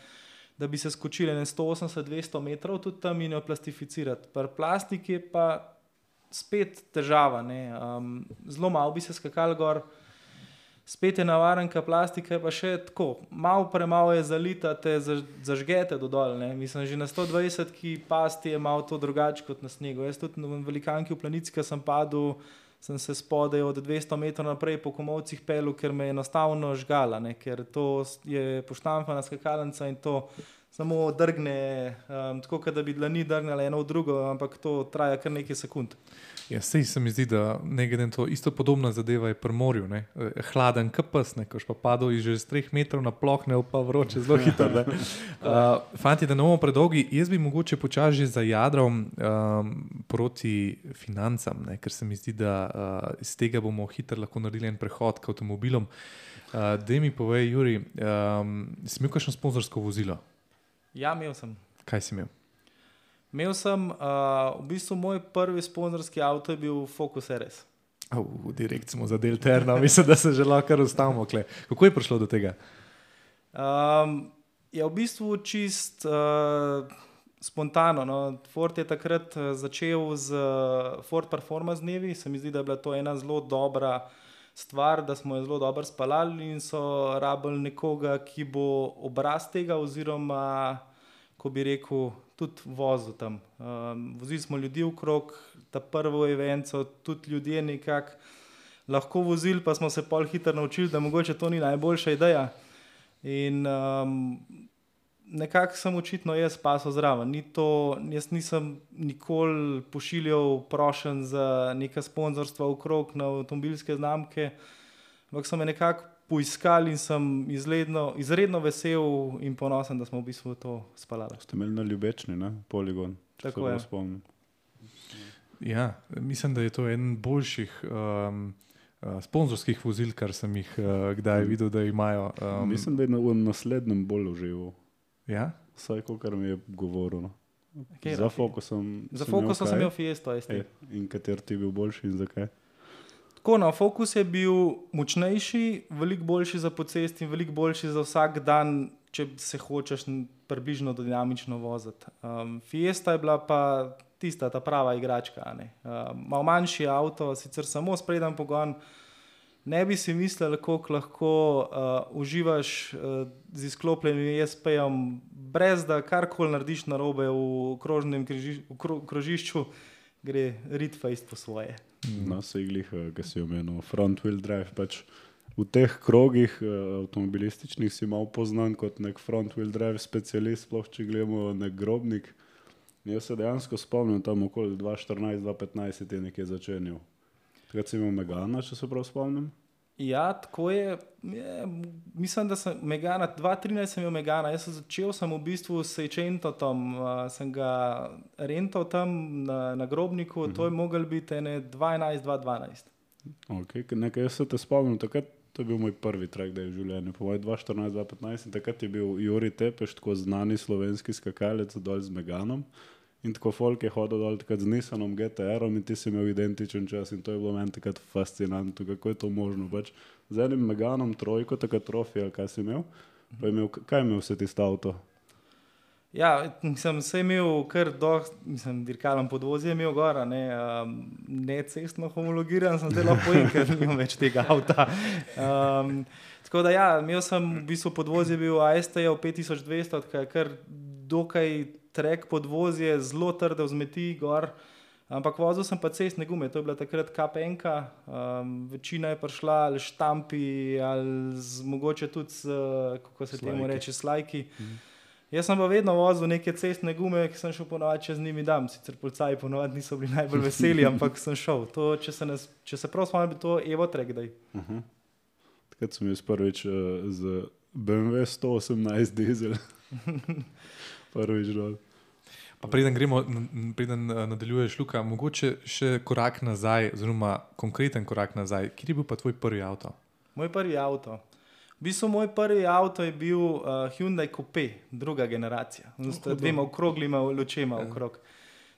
B: da bi se skočili na 180-200 metrov tudi tam in jo plastificirati. Pri plastiki je pa spet težava. ne. Um, zelo malo bi se skakal gor. Spet je navarenka plastika, je pa še tako, malo premalo je zalita, te zaž- zažgete do dol. Ne. Mislim, že na 120 ki pasti je malo to drugače kot na snegu. Jaz tudi na velikanki v planici, ki sem padel, sem se spodaj od 200 metrov naprej po komovcih pelil, ker me je enostavno žgala, ne. ker to je poštampana skakalnica in to samo drgne, um, tako da bi dlani drgnile eno v drugo, ampak to traja kar nekaj sekund.
A: Ja, sej se mi zdi, da ne glede na to, isto podobna zadeva je pri morju. ne. Eh, Hladen kapes, ne, koš pa padel iz že z 3 metrov na plohne, pa vroče zelo hitro. ne. Uh, fanti, da ne bomo predolgi, jaz bi mogoče počasi za jadrom um, proti financam, ne, ker se mi zdi, da uh, iz tega bomo hitro lahko naredili en prehod k avtomobilom. Uh, da mi povej, Juri, um, si imel kakšno sponzorsko vozilo?
B: Ja, imel sem.
A: Kaj si imel?
B: Imel sem, uh, v bistvu moj prvi sponzorski avto je bil Focus RS.
A: Oh, direkt smo zadeli terno, mislim, da se že lahko ustavimo. kle. Kako je prišlo do tega?
B: Um, je v bistvu čist uh, spontano. No. Ford je takrat eh, začel z uh, Ford Performance dnevi, se mi zdi, da je bila to ena zelo dobra stvar, da smo jo zelo dobro spalali in so rabili nekoga, ki bo obraz tega, oziroma, ko bi rekel, tudi vozil tam. Um, vozili smo ljudi okrog, ta prvo evento, tudi ljudje nekako lahko vozili, pa smo se pol hitro naučili, da mogoče to ni najboljša ideja. In um, nekako sem očitno jaz pasal zraven. Ni to, jaz nisem nikoli pošiljal prošen za neka sponzorstva okrog na avtomobilske znamke, ampak so me nekako poiskali in sem izredno, izredno vesel in ponosen, da smo v bistvu to spalali.
D: Ste imeli na ljubečni, ne? poligon.
B: Tako
D: se prav
B: je.
D: Spomnim.
A: Ja, mislim, da je to eden boljših um, uh, sponzorskih vozil, kar sem jih uh, kdaj videl, da imajo. Um,
D: Mislim, da je na naslednjem bolj užival.
A: ja?
D: Vsaj, kot mi je govoril. No.
B: Katero?
D: Za fokusom.
B: Za
D: si
B: fokusom sem
D: kaj?
B: imel Fiesto, ST.
D: E, in kater ti je bil boljši in zakaj?
B: Tako, no, fokus je bil močnejši, veliko boljši za pocesti in veliko boljši za vsak dan, če se hočeš približno dinamično voziti. Um, Fiesta je bila pa tista, ta prava igračka. ne. Um, Mal manjši avto, sicer samo spreden pogon. Ne bi si mislil, kako lahko uh, uživaš uh, z izklopljenim ESP-jem, brez da karkoli narediš na robe v krožnem križi, v kro, krožišču, gre ritfajst po svoje.
D: No, se iglih, ki si omenil, front wheel drive. Pač v teh krogih eh, avtomobilističnih si malo poznan kot nek front wheel drive specialist, sploh če gledamo nek grobnik. Jaz se dejansko spomnim, tam okoli 2014-2015 je nekaj začenjal. Takrat si imel Megana, če se prav spomnim.
B: Ja, tako je. je mislim, da sem Megana, 2013 sem imel Megana, jaz sem začel sem v bistvu s Sejčentom, uh, sem ga rental tam na, na grobniku, uh -huh. to je mogel biti ene 12-212.
D: Okay, nekaj jaz se te spomnim, takrat to je bil moj prvi trek, da je v življenju, po mojem 2014-2015 in takrat je bil Juri Tepeš, tako znani slovenski skakalec dol z Meganom. In tako folk je hodil dol z Nissanom, GTR-om in ti si imel identičen čas in to je bilo meni takrat fascinantno, kako je to možno. Pač z enim Meganom, trojko, tako trofej, kaj si imel, pa je imel, kaj je imel vse tisto avto.
B: Ja, sem se imel kar do, mislim, dirkalom podvozje imel gora, ne, um, ne cestno homologiran, sem zelo pojem, ker nimam več tega avta. Um, tako da ja, imel sem v bistvu podvozje bil AST-jev 5200, kar dokaj trek podvozje, zelo trdo vzmeti gor. Ampak vozil sem pa cestne gume, to je bila takrat KPN, um, večina je prišla ali štampi, ali z, mogoče tudi, z, kako se temu reče, slajki. Mhm. Jaz sem pa vedno vozil neke cestne gume, ki sem šel ponovadi čez njimi dam. Sicer policaji ponovadi niso bili najbolj veseli, ampak sem šel. To, če se, ne, če se prav spomnim, bi to Evo Trek. Uh -huh.
D: Takrat sem jaz prvič uh, z BMW 118 dizel. prvič dol.
A: Pa preden gremo, preden uh, nadaljuješ, Luka, mogoče še korak nazaj, oziroma konkreten korak nazaj. Kje je bil pa tvoj prvi avto?
B: Moj prvi avto. V bistvu moj prvi avto je bil uh, Hyundai Coupe, druga generacija, z oh, dvema okroglima lučema ja. okrog.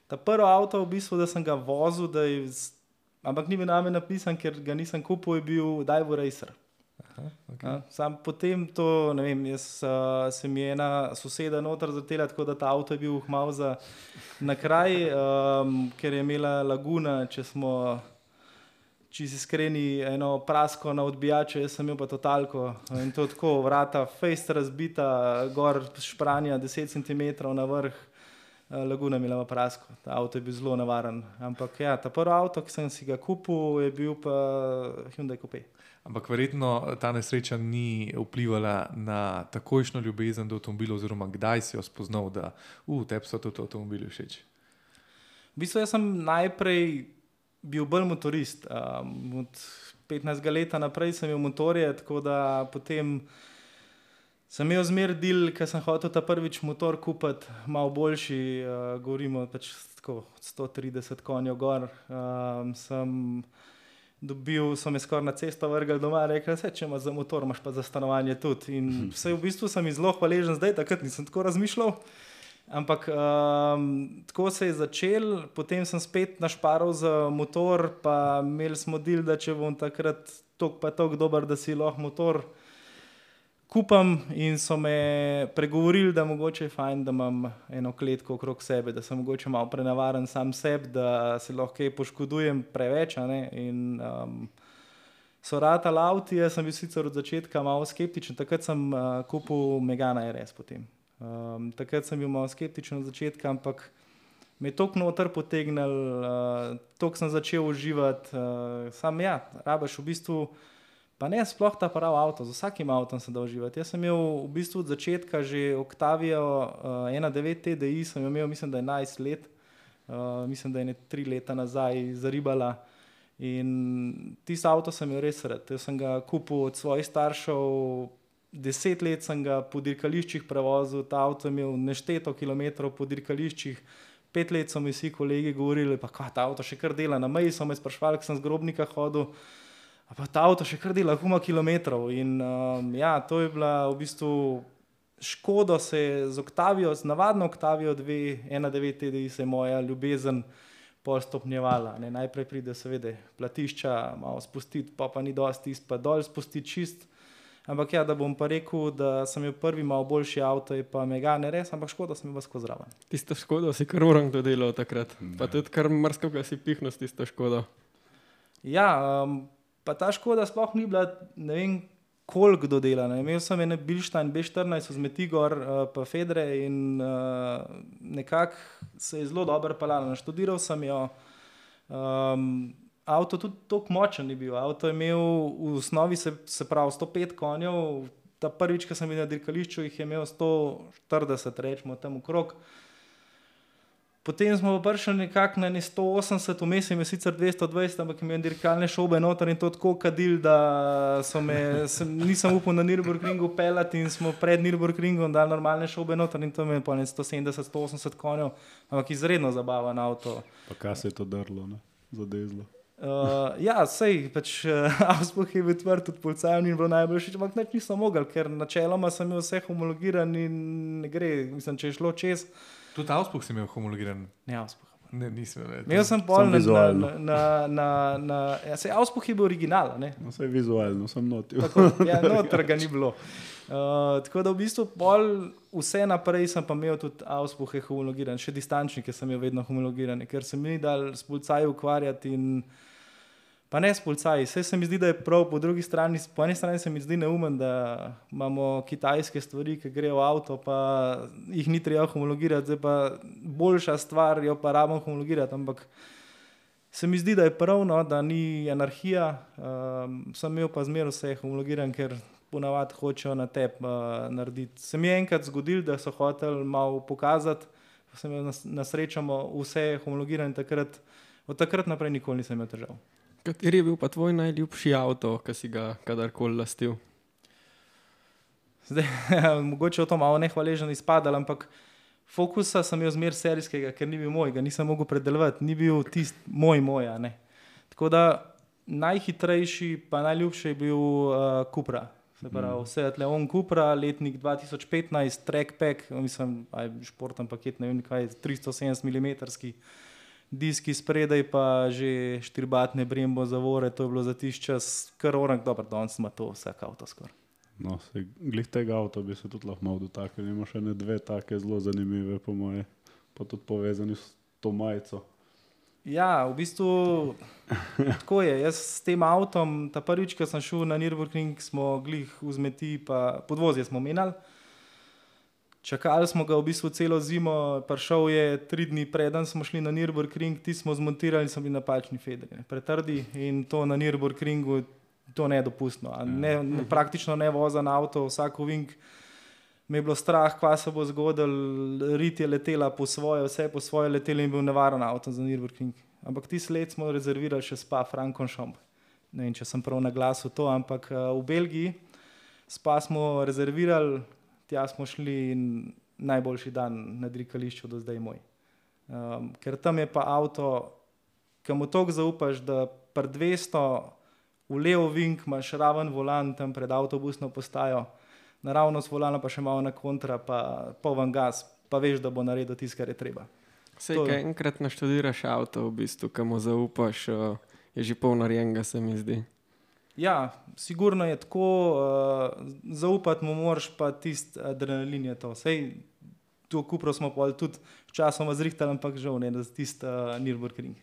B: Ta prvi avto, v bistvu, da sem ga vozil, je, ampak ni bil na me napisan, ker ga nisem kupil, je bil Divo Racer. Aha, okay. ja, sam potem to, ne vem, jaz uh, sem je ena soseda noter zatela, tako da ta avto je bil hmal za na kraj, um, ker je imela laguna, če smo če si iskreni, eno prasko na odbijaču, jaz sem imel pa totalko in to tako, vrata, fejst razbita, gor špranja 10 cm na vrh, laguna mi je bila prasko, ta avto je bil zelo navaren. Ampak ja, ta prvi avto, ki sem si ga kupil, je bil pa Hyundai Coupe.
A: Ampak verjetno ta nesreča ni vplivala na takojšno ljubezen do avtomobila, oziroma kdaj si jo spoznal, da uh, tebi so tudi avtomobili všeč.
B: V bistvu sem najprej bil bolj motorist. Um, od 15 let naprej sem imel motorje, tako da potem sem imel zmer del, ker sem hotel ta prvič motor kupiti, malo boljši, uh, govorimo pač tako 130 konjev gor. Um, sem dobil, so me skoraj na cesto vrgli doma, rekel sem, če imaš za motor, imaš pa za stanovanje tudi. In vse v bistvu sem jim zelo hvaležen zdaj, takrat nisem tako razmišljal. Ampak um, tako se je začel, potem sem spet našparil za motor, pa imeli smo del, da če bom takrat tok pa tok dober, da si lahko motor kupam in so me pregovorili, da mogoče je fajn, da imam eno kletko okrog sebe, da sem mogoče malo prenavaren sam sebi, da se lahko kaj poškodujem preveč. In, um, So rata lauti, jaz sem bil sicer od začetka malo skeptičen, takrat sem uh, kupil Megana RS potem. Um, takrat sem bil malo skeptičen od začetka, ampak me je toliko noter potegnil, uh, toliko sem začel uživati. Uh, sam ja, rabaš v bistvu, pa ne sploh ta pravi avto, z vsakim avtom sem dal uživati. Jaz sem imel v bistvu od začetka že Octavio uh, 1.9 TDI, sem imel mislim, da je 11 let, uh, mislim, da je ne 3 leta nazaj zaribala. In tisto avto sem imel res rad. Jaz sem ga kupil od svojih staršev, deset let sem ga po dirkališčih prevozil, ta avto je imel nešteto kilometrov po dirkališčih. Pet let so mi vsi kolegi govorili, da ta avto še kar dela. Na meji so me sprašvali, ker sem z grobnika hodil, pa ta avto še kar dela, huma kilometrov. In um, ja, to je bila v bistvu škoda, se je z Octavijo, z navadno Octavijo 2.1.9 TDI se je moja ljubezen postopnjevala. Ne, najprej pride, seveda, platišča, malo spustiti, pa pa ni dosti, pa dol spustiti čist. Ampak ja, da bom pa rekel, da sem imel prvi malo boljši avto, je pa megane res, ampak škoda, sem vas kozraven.
C: Tisto škodo si kar urank dodelal takrat. Ne. Pa tudi kar mrsko, kaj si pihnil s tisto škodo.
B: Ja, um, pa ta škoda sploh ni bila, ne vem, koliko dodela. Ne. Imel sem ene Bilštajn, B14, so zmeti gor, uh, pa Fedre in uh, nekako se je zelo dobro pelala. Naštudiral sem jo. Um, avto tudi tako močen ni bil. Avto je imel v osnovi se, se pravi 105 konjev, ta prvič, ki sem videl na dirkališču, jih je imel 140, rečemo tam okrog. Potem smo prišli nekako na ne 180, vmes je sicer 220, ampak imam dirkalne šobe noter in to tako kadil, da so me, sem, nisem upal na Nürburgringu pelati in smo pred Nürburgringom dali normalne šobe noter in to me je pa ne 170, 180 konjev, ampak izredno zabaven avto.
D: Pa kaj se je to drlo, ne? za dezlo.
B: Uh, ja, sej, pač uh, Avspuh je bil tvrt, tudi policajem ni bilo najboljši, ampak nič nisem mogel, ker načeloma sem imel vse homologiran in ne gre, mislim, če je šlo čez.
A: Tudi Avspuh si imel homologiran.
B: Ne, Avspuh.
A: Ne, nisem imel.
B: Imel sem pol na,
D: vizualno.
B: na, na, na, na ja, sej Avspuh je bil original, ne?
D: No, vse vizualno sem notil.
B: Tako, ja, noter ga ni bilo. Uh, tako da v bistvu pol vse naprej sem pa imel tudi Avspuhe homologiran, še distančnike sem imel vedno homologirane, ker se mi dal s policaji ukvarjati in pa ne s policaji. Vse se mi zdi, da je prav, po drugi strani, po eni strani se mi zdi neumen, da imamo kitajske stvari, ki grejo v avto, pa jih ni treba homologirati, zdaj pa boljša stvar jo pa rabimo homologirati, ampak Se mi zdi, da je pravno, da ni anarhija, um, sem imel pa zmeraj vse homologiran, ker ponavadi hočejo na tebi uh, narediti. Se mi je enkrat zgodilo, da so hoteli malo pokazati, pa sem imel na, srečo vse homologiran, takrat, od takrat naprej nisem imel težav.
C: Kateri je bil pa tvoj najljubši avto, ki si ga kadarkoli lastil?
B: Zdaj, mogoče je to malo nehvaležno izpadalo, ampak fokusa sem imel zmer serijskega, ker ni bil moj, ga nisem mogel predelovati, ni bil tisti moj, moj. a ne. Tako da najhitrejši, pa najljubši je bil uh, Kupra. Se pravi, vse je Leon Kupra, letnik 2015, trackpack, mislim, aj športen paket, ne vem kaj, 370 mm. Diski spredaj, pa že štiribatne brembo zavore, to je bilo za tiš čas, kar orang, dobro, danes ima to vsak avto skoraj.
D: No, se, glih tega avta bi se tudi lahko malo dotaknili. Ima še ne dve take zelo zanimive, po moje, pa tudi povezani s to majico.
B: Ja, v bistvu tako je. Jaz s tem avtom, ta prvič, ko sem šel na Nürburgring, smo glih vzmeti, pa podvozje smo menjali. Čakali smo ga v bistvu celo zimo, prišel je tri dni preden smo šli na Nürburgring, ti smo zmontirali in so bili napačni federi, pretrdi in to na Nürburgringu, to ne je dopustno. A Ne, ne, praktično ne vozen avto, vsak ovink. Me je bilo strah, kva se bo zgodil, rit je letela po svoje, vse po svoje letelo in bil nevaren avto za Nürburgring. Ampak ti let smo rezervirali še spa Frankenšomp. Ne vem, če sem prav na glasu to, ampak uh, v Belgiji spa smo rezervirali, tja smo šli in najboljši dan na dirkališču do zdaj moj. Um, ker tam je pa avto, ki mu toliko zaupaš, da pri 200 v levo vink imaš raven volan tam pred avtobusno postajo, naravno s volana pa še malo na kontra, pa poven gas, pa veš, da bo naredil tisto, kar je treba.
C: Sej,
B: To-
C: ko enkrat naštudiraš avto, v bistvu, ki mu zaupaš, je že pol narejenega, se mi zdi.
B: Ja, sigurno je tako, uh, zaupati mu moraš pa tisti adrenalin je to. Sej, to kupro smo pa tudi včasoma zrihtali, ampak žal ne, da tisti uh, Nürburgring.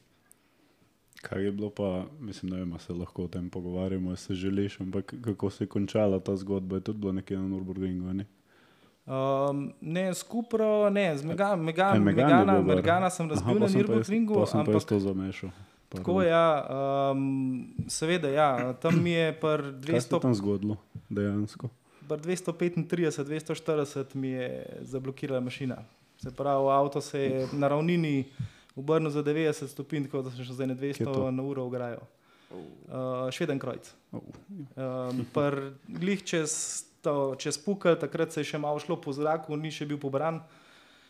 D: Kaj je bilo pa, mislim, ne vem, se lahko o tem pogovarjamo, se želiš, ampak kako se je končala ta zgodba, je tudi bilo nekje na Nürburgringu. Ne?
B: Um, ne, skupro, ne, z Mega, Mega,
D: E, je
B: Megana. Megana sem razbil
D: Aha,
B: na
D: pa
B: Nürburgringu,
D: pol sem pa
B: ampak
D: to zamešal.
B: Tako je, ja, um, seveda, ja, tam mi je par
D: Kaj se je
B: 200,
D: tam zgodilo dejansko?
B: par 235, 240 mi je zablokirala mašina. Se pravi, avto se je na ravnini obrnil za 90 stopinj, tako da sem še na
D: Kje je
B: 200
D: to?
B: na uro ograjo. Uh, Šveden krojc.
D: Oh,
B: Um, pr- glih čez, to, čez pukal, takrat se je še malo šlo po zraku, ni še bil pobran.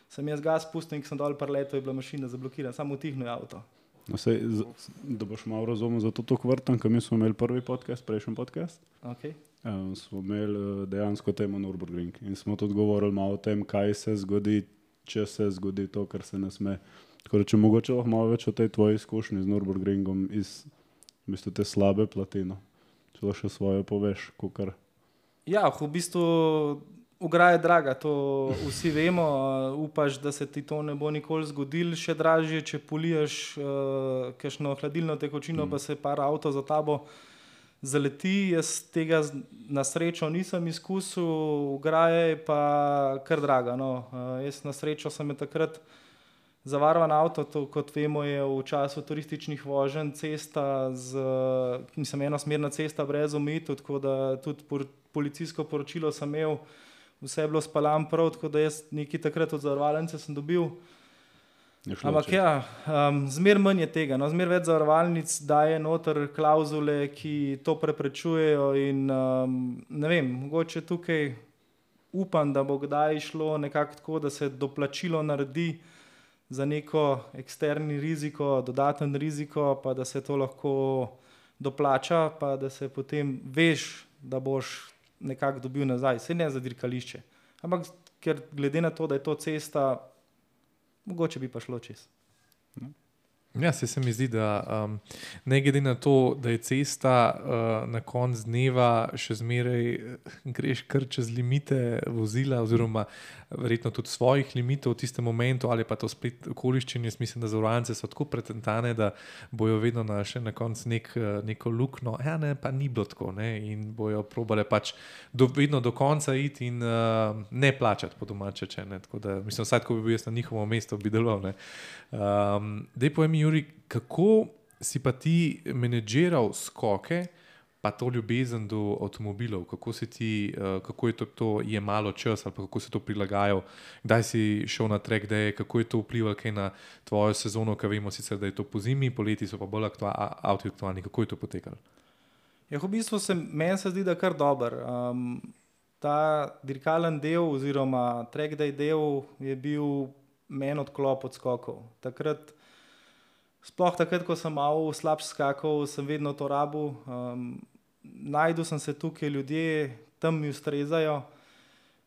B: Sem jaz gas spustil in sem dol preletel, je bila mašina zablokirana, samo utihno je avto.
D: No, sej, z, da boš malo razumel, zato to kvrtam, ker mi smo imeli prvi podcast, prejšnji podcast.
B: Okay.
D: Um, smo imeli eh, dejansko temo Nürburgring in smo tudi govorili malo o tem, kaj se zgodi, če se zgodi to, kar se ne sme. Tako da, če mogoče lahko malo več o tej tvoji izkušnji z Nürburgringom iz v bistvu, te slabe platine, če lahko še svoje poveš, kukar.
B: Ja, v bistvu ograja je draga, to vsi vemo. uh, Upaš, da se ti to ne bo nikoli zgodilo, še dražje, če poliješ uh, kakšno hladilno tekočino, mm. pa se par avto za tabo zaleti. Jaz tega na srečo nisem izkusil, ograja je pa kar draga. No. Uh, jaz na srečo sem je takrat. Zavarovan avto, to, kot vemo, je v času turističnih voženj cesta, z, mislim, enosmerna cesta brez omejitev, tako da tudi por, policijsko poročilo sem imel, vse je bilo spalano prav, tako da jaz nekaj takrat od zavarovalnice sem dobil. Ampak ja, um, zmer manj je tega. No, zmer več zavarovalnic daje noter klauzule, ki to preprečujejo. In, um, ne vem, mogoče tukaj upam, da bo kdaj šlo nekako tako, da se doplačilo naredi za neko eksterni riziko, dodaten riziko, pa da se to lahko doplača, pa da se potem veš, da boš nekako dobil nazaj. Se ne za dirkališče. Ampak ker glede na to, da je to cesta, mogoče bi pa šlo čez.
A: Ja, se, se mi zdi, da um, ne glede na to, da je cesta uh, na koncu dneva še zmeraj eh, greš kar čez limite vozila, oziroma verjetno tudi svojih limitov v tistem momentu, ali pa to spet okoliščine. Jaz mislim, da zavarovalnice so tako pretentane, da bojo vedno našli na koncu nek, eh, neko luknjo. Ja, ne, pa ni bilo tako. Ne, in bojo probale pač do, vedno do konca iti in uh, ne plačati po domače. Če, ne, tako da, mislim, vsaj ko bi bil jaz na njihovem mestu, bi deloval. Um, Dej povem, Juri, kako si pa ti menedžiral skoke, pa to ljubezen do avtomobilov, kako, ti, uh, kako je to, to jemalo čas ali kako si to prilagajal, kdaj si šel na trek, kdaj, kako je to vplivalo na tvojo sezono, ki vemo sicer, da je to po zimi, poleti so pa bolj aktua, avto aktualni. Kako je to potekalo?
B: Ja, v bistvu se meni se zdi, da je kar dober. Um, ta dirkalen del, oziroma track day del, je bil meni odklop od skokov. Takrat, sploh takrat, ko sem malo slabš skakal, sem vedno to rabu. Um, Najdel sem se tukaj, ljudje tam mi ustrezajo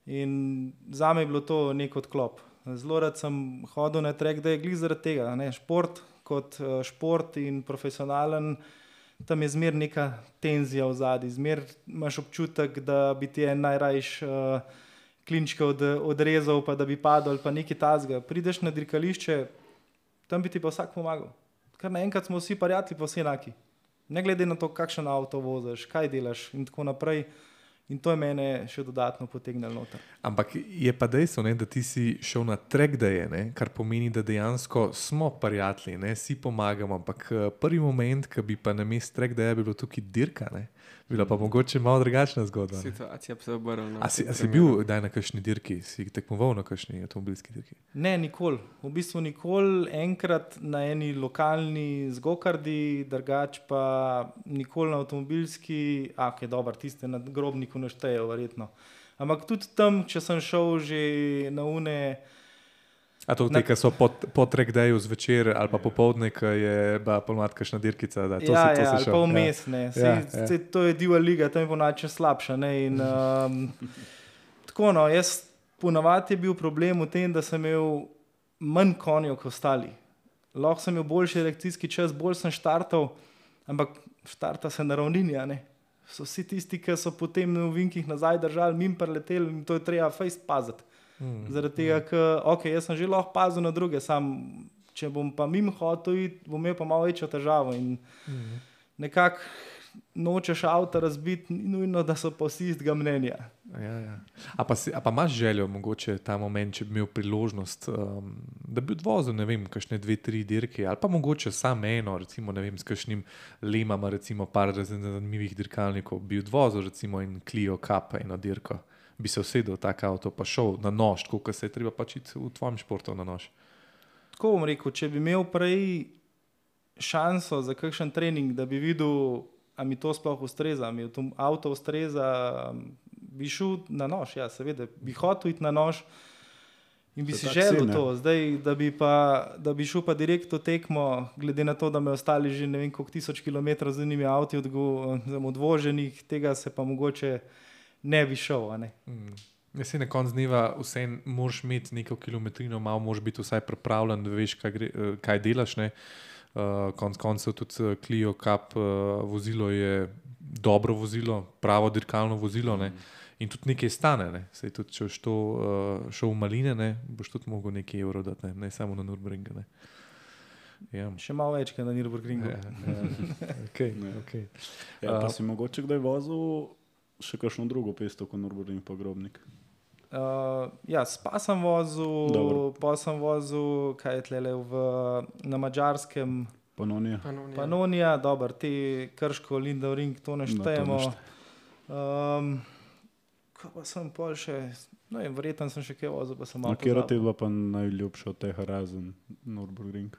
B: in za me je bilo to nek odklop. Zelo rad sem hodil na trek, da je glih zaradi tega. Ne? Šport kot eh, šport in profesionalen, tam je zmer neka tenzija v zadnji, zmer imaš občutek, da bi ti en najrajš uh, klinčke od, odrezal, pa da bi padel, pa nekaj tazga. Prideš na dirkališče, tam bi ti pa vsak pomagal. Kar naenkrat smo vsi prijatelji, pa vsi enaki. Ne glede na to, kakšen avto voziš, kaj delaš in tako naprej. In to je mene še dodatno potegnilo noter.
A: Ampak je pa dejstvo, ne, da ti si šel na trek, da je, ne, kar pomeni, da dejansko smo prijatelji, ne, si pomagamo. Ampak eh, prvi moment, ki bi pa na mestu trek, da je bilo tukaj dirka, ne, bila pa mogoče malo drugačna zgodba. ne.
C: Situacija se je obrnila.
A: A si, a si bil kdaj na kakšni dirki, si tekmoval na kakšni avtomobilski dirki?
B: Ne, nikoli. V bistvu nikoli, enkrat na eni lokalni zgokardi, drugač pa nikoli na avtomobilski, a ki je dober, tiste na grobniku naštejejo, verjetno. Ampak tudi tam, če sem šel že na une.
A: A to
B: Na-
A: te, ki so po, po trek daju zvečer ali pa popoldne, ki je pa polmat kakšna dirkica, da to
B: ja,
A: si to
B: ja,
A: si
B: ali
A: šel.
B: pa vmes, ne. Sej,
A: Ja,
B: ja,
A: ja.
B: ja. To je diva liga, tam je ponače slabša. Ne, in, um, tako no, jaz ponavadi je bil problem v tem, da sem imel manj konjev kot ostali. Lahko sem imel boljši reakcijski čas, bolj sem štartal, ampak štarta se na ravnini. a ne. So vsi tisti, ki so potem na ovinkih nazaj držali, mim preleteli in to je treba fejst paziti.
A: Mm.
B: Zaradi tega, ker okay, jaz sem že lahko pazil na druge, sam če bom pa mimo hotel, iti, bom imel pa malo večjo težavo. In
A: Mm.
B: nekako nočeš avto razbiti, ni nujno, da so pa vsi istega mnenja.
A: Ja, ja. A, pa si, a pa imaš željo, mogoče ta moment, če bi imel priložnost, um, da bi odvozil, ne vem, kakšne dve, tri dirke, ali pa mogoče samo eno, recimo, ne vem, s kakšnim lemama, recimo, par zanimivih dirkalnikov, bi odvozil, recimo, en Clio Cup, eno dirko, bi se usedel v tak avto, pa šel na nož, kot se je treba pač iti v tvojem športu na nož.
B: Tako bom rekel, če bi imel prej šanso za kakšen trening, da bi videl, ali mi to sploh ustreza, ali mi to avto ustreza, bi šel na nož. Ja, seveda, bi hotel iti na nož in bi
D: To
B: si
D: si,
B: želel
D: ne?
B: to. Zdaj, da bi, pa, da bi šel pa direkt v tekmo, glede na to, da me ostali že ne vem koliko tisoč kilometrov z njimi avti odgo- odvoženih, tega se pa mogoče ne bi šel. a ne.
A: Mm. Jaz si na koncu dneva vseeno moraš imeti neko kilometrino, malo moraš biti vsaj pripravljen, da veš, kaj, gre, eh, kaj delaš. Ne? Uh, konc koncev tudi eh, Clio Cup uh, vozilo je dobro vozilo, pravo dirkalno vozilo. Ne? In tudi nekaj stane. Ne? Sej tudi, če boš to uh, šel v maline, ne? boš tudi mogel nekaj evrov dati, ne, ne samo na Nürburgringu. ne. Ja.
B: Še malo več, kot na Nürburgringu.
A: Ja, ja. Okay,
D: Ne.
A: okay.
D: Ja, pa si mogoče kdaj vozil še kakšno drugo pesto kot Nurburin pogrobnik.
B: Uh, ja, spa sem vozil, pa sem vozil, kaj je tlele v, na mačarskem,
D: Panonija.
C: Panonija.
B: Panonija, dobro, te krško, Lindau Ring, to ne štejemo.
D: šteje.
B: Um, ko pa sem pol še, No, in verjetno sem še kaj vozil, pa sem malo.
D: kjer ti je bila pa najljubša od teh razen Nürburgring?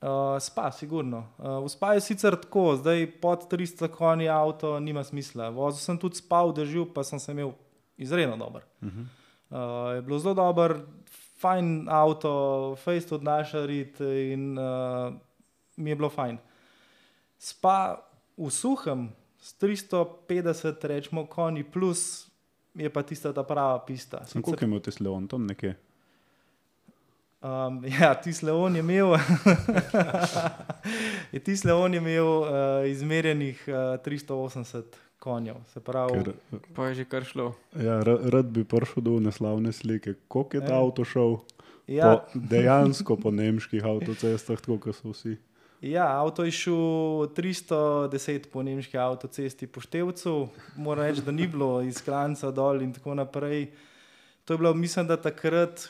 B: Uh, spa, sigurno. Uh, v spa je sicer tako, zdaj pod 300 konji avto nima smisla. Vozil sem tudi spal, držal, pa sem se imel izredno dober.
D: Uh -huh.
B: Uh, je bilo zelo dober, fajn avto, fejst odnaša rit in uh, mi je bilo fajn. Spa v suhem s 350, rečemo, konji plus je pa tista ta prava pista.
D: Sem koliko je imel ti Leon tam nekje?
B: Um, ja, tisti Leon je imel, je tisti Leon je imel uh, izmerjenih uh, 380 konjev. Se pravi,
D: Ker,
C: Pa je že kar šlo.
D: ja, ra- rad bi prišel do neslavne slike. Koliko je ta
B: Ja.
D: avto šel?
B: ja,
D: Po, dejansko po nemških avtocestah, tako kot so vsi.
B: Ja, avto je šel 310 po nemški avtocesti po Števcu, moram reči, da ni bilo iz Kranca dol in tako naprej. To je bilo, mislim, da takrat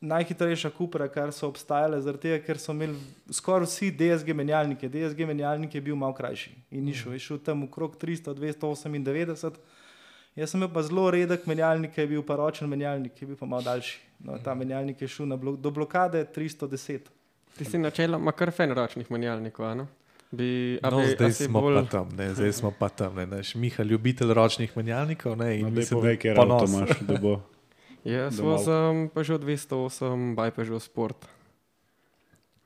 B: najhitrejša kupra, kar so obstajale, zaradi tega, ker so imeli skoraj vsi DSG menjalnike. DSG menjalnik je bil malo krajši in ni šel, je šel tam okrog 300, 298. Jaz sem imel pa zelo redek menjalnik, ki je bil pa ročen menjalnik, ki je bil pa malo daljši. No, ta menjalnik je šel na blo do blokade 310.
C: Ti si načeloma kar fen ročnih menjalnikov, a ne? Bi,
A: No,
C: bi,
A: zdaj smo
C: bolj-
A: tam, ne, zdaj smo pa tam. Ne, naš Miha, ljubitelj ročnih menjalnikov. Ne, in
D: No,
A: mislim,
D: povej,
A: da ponos.
D: avto imaš, da bo.
C: Jaz
D: malo-
C: vozim Peugeot 208, by Peugeot Sport.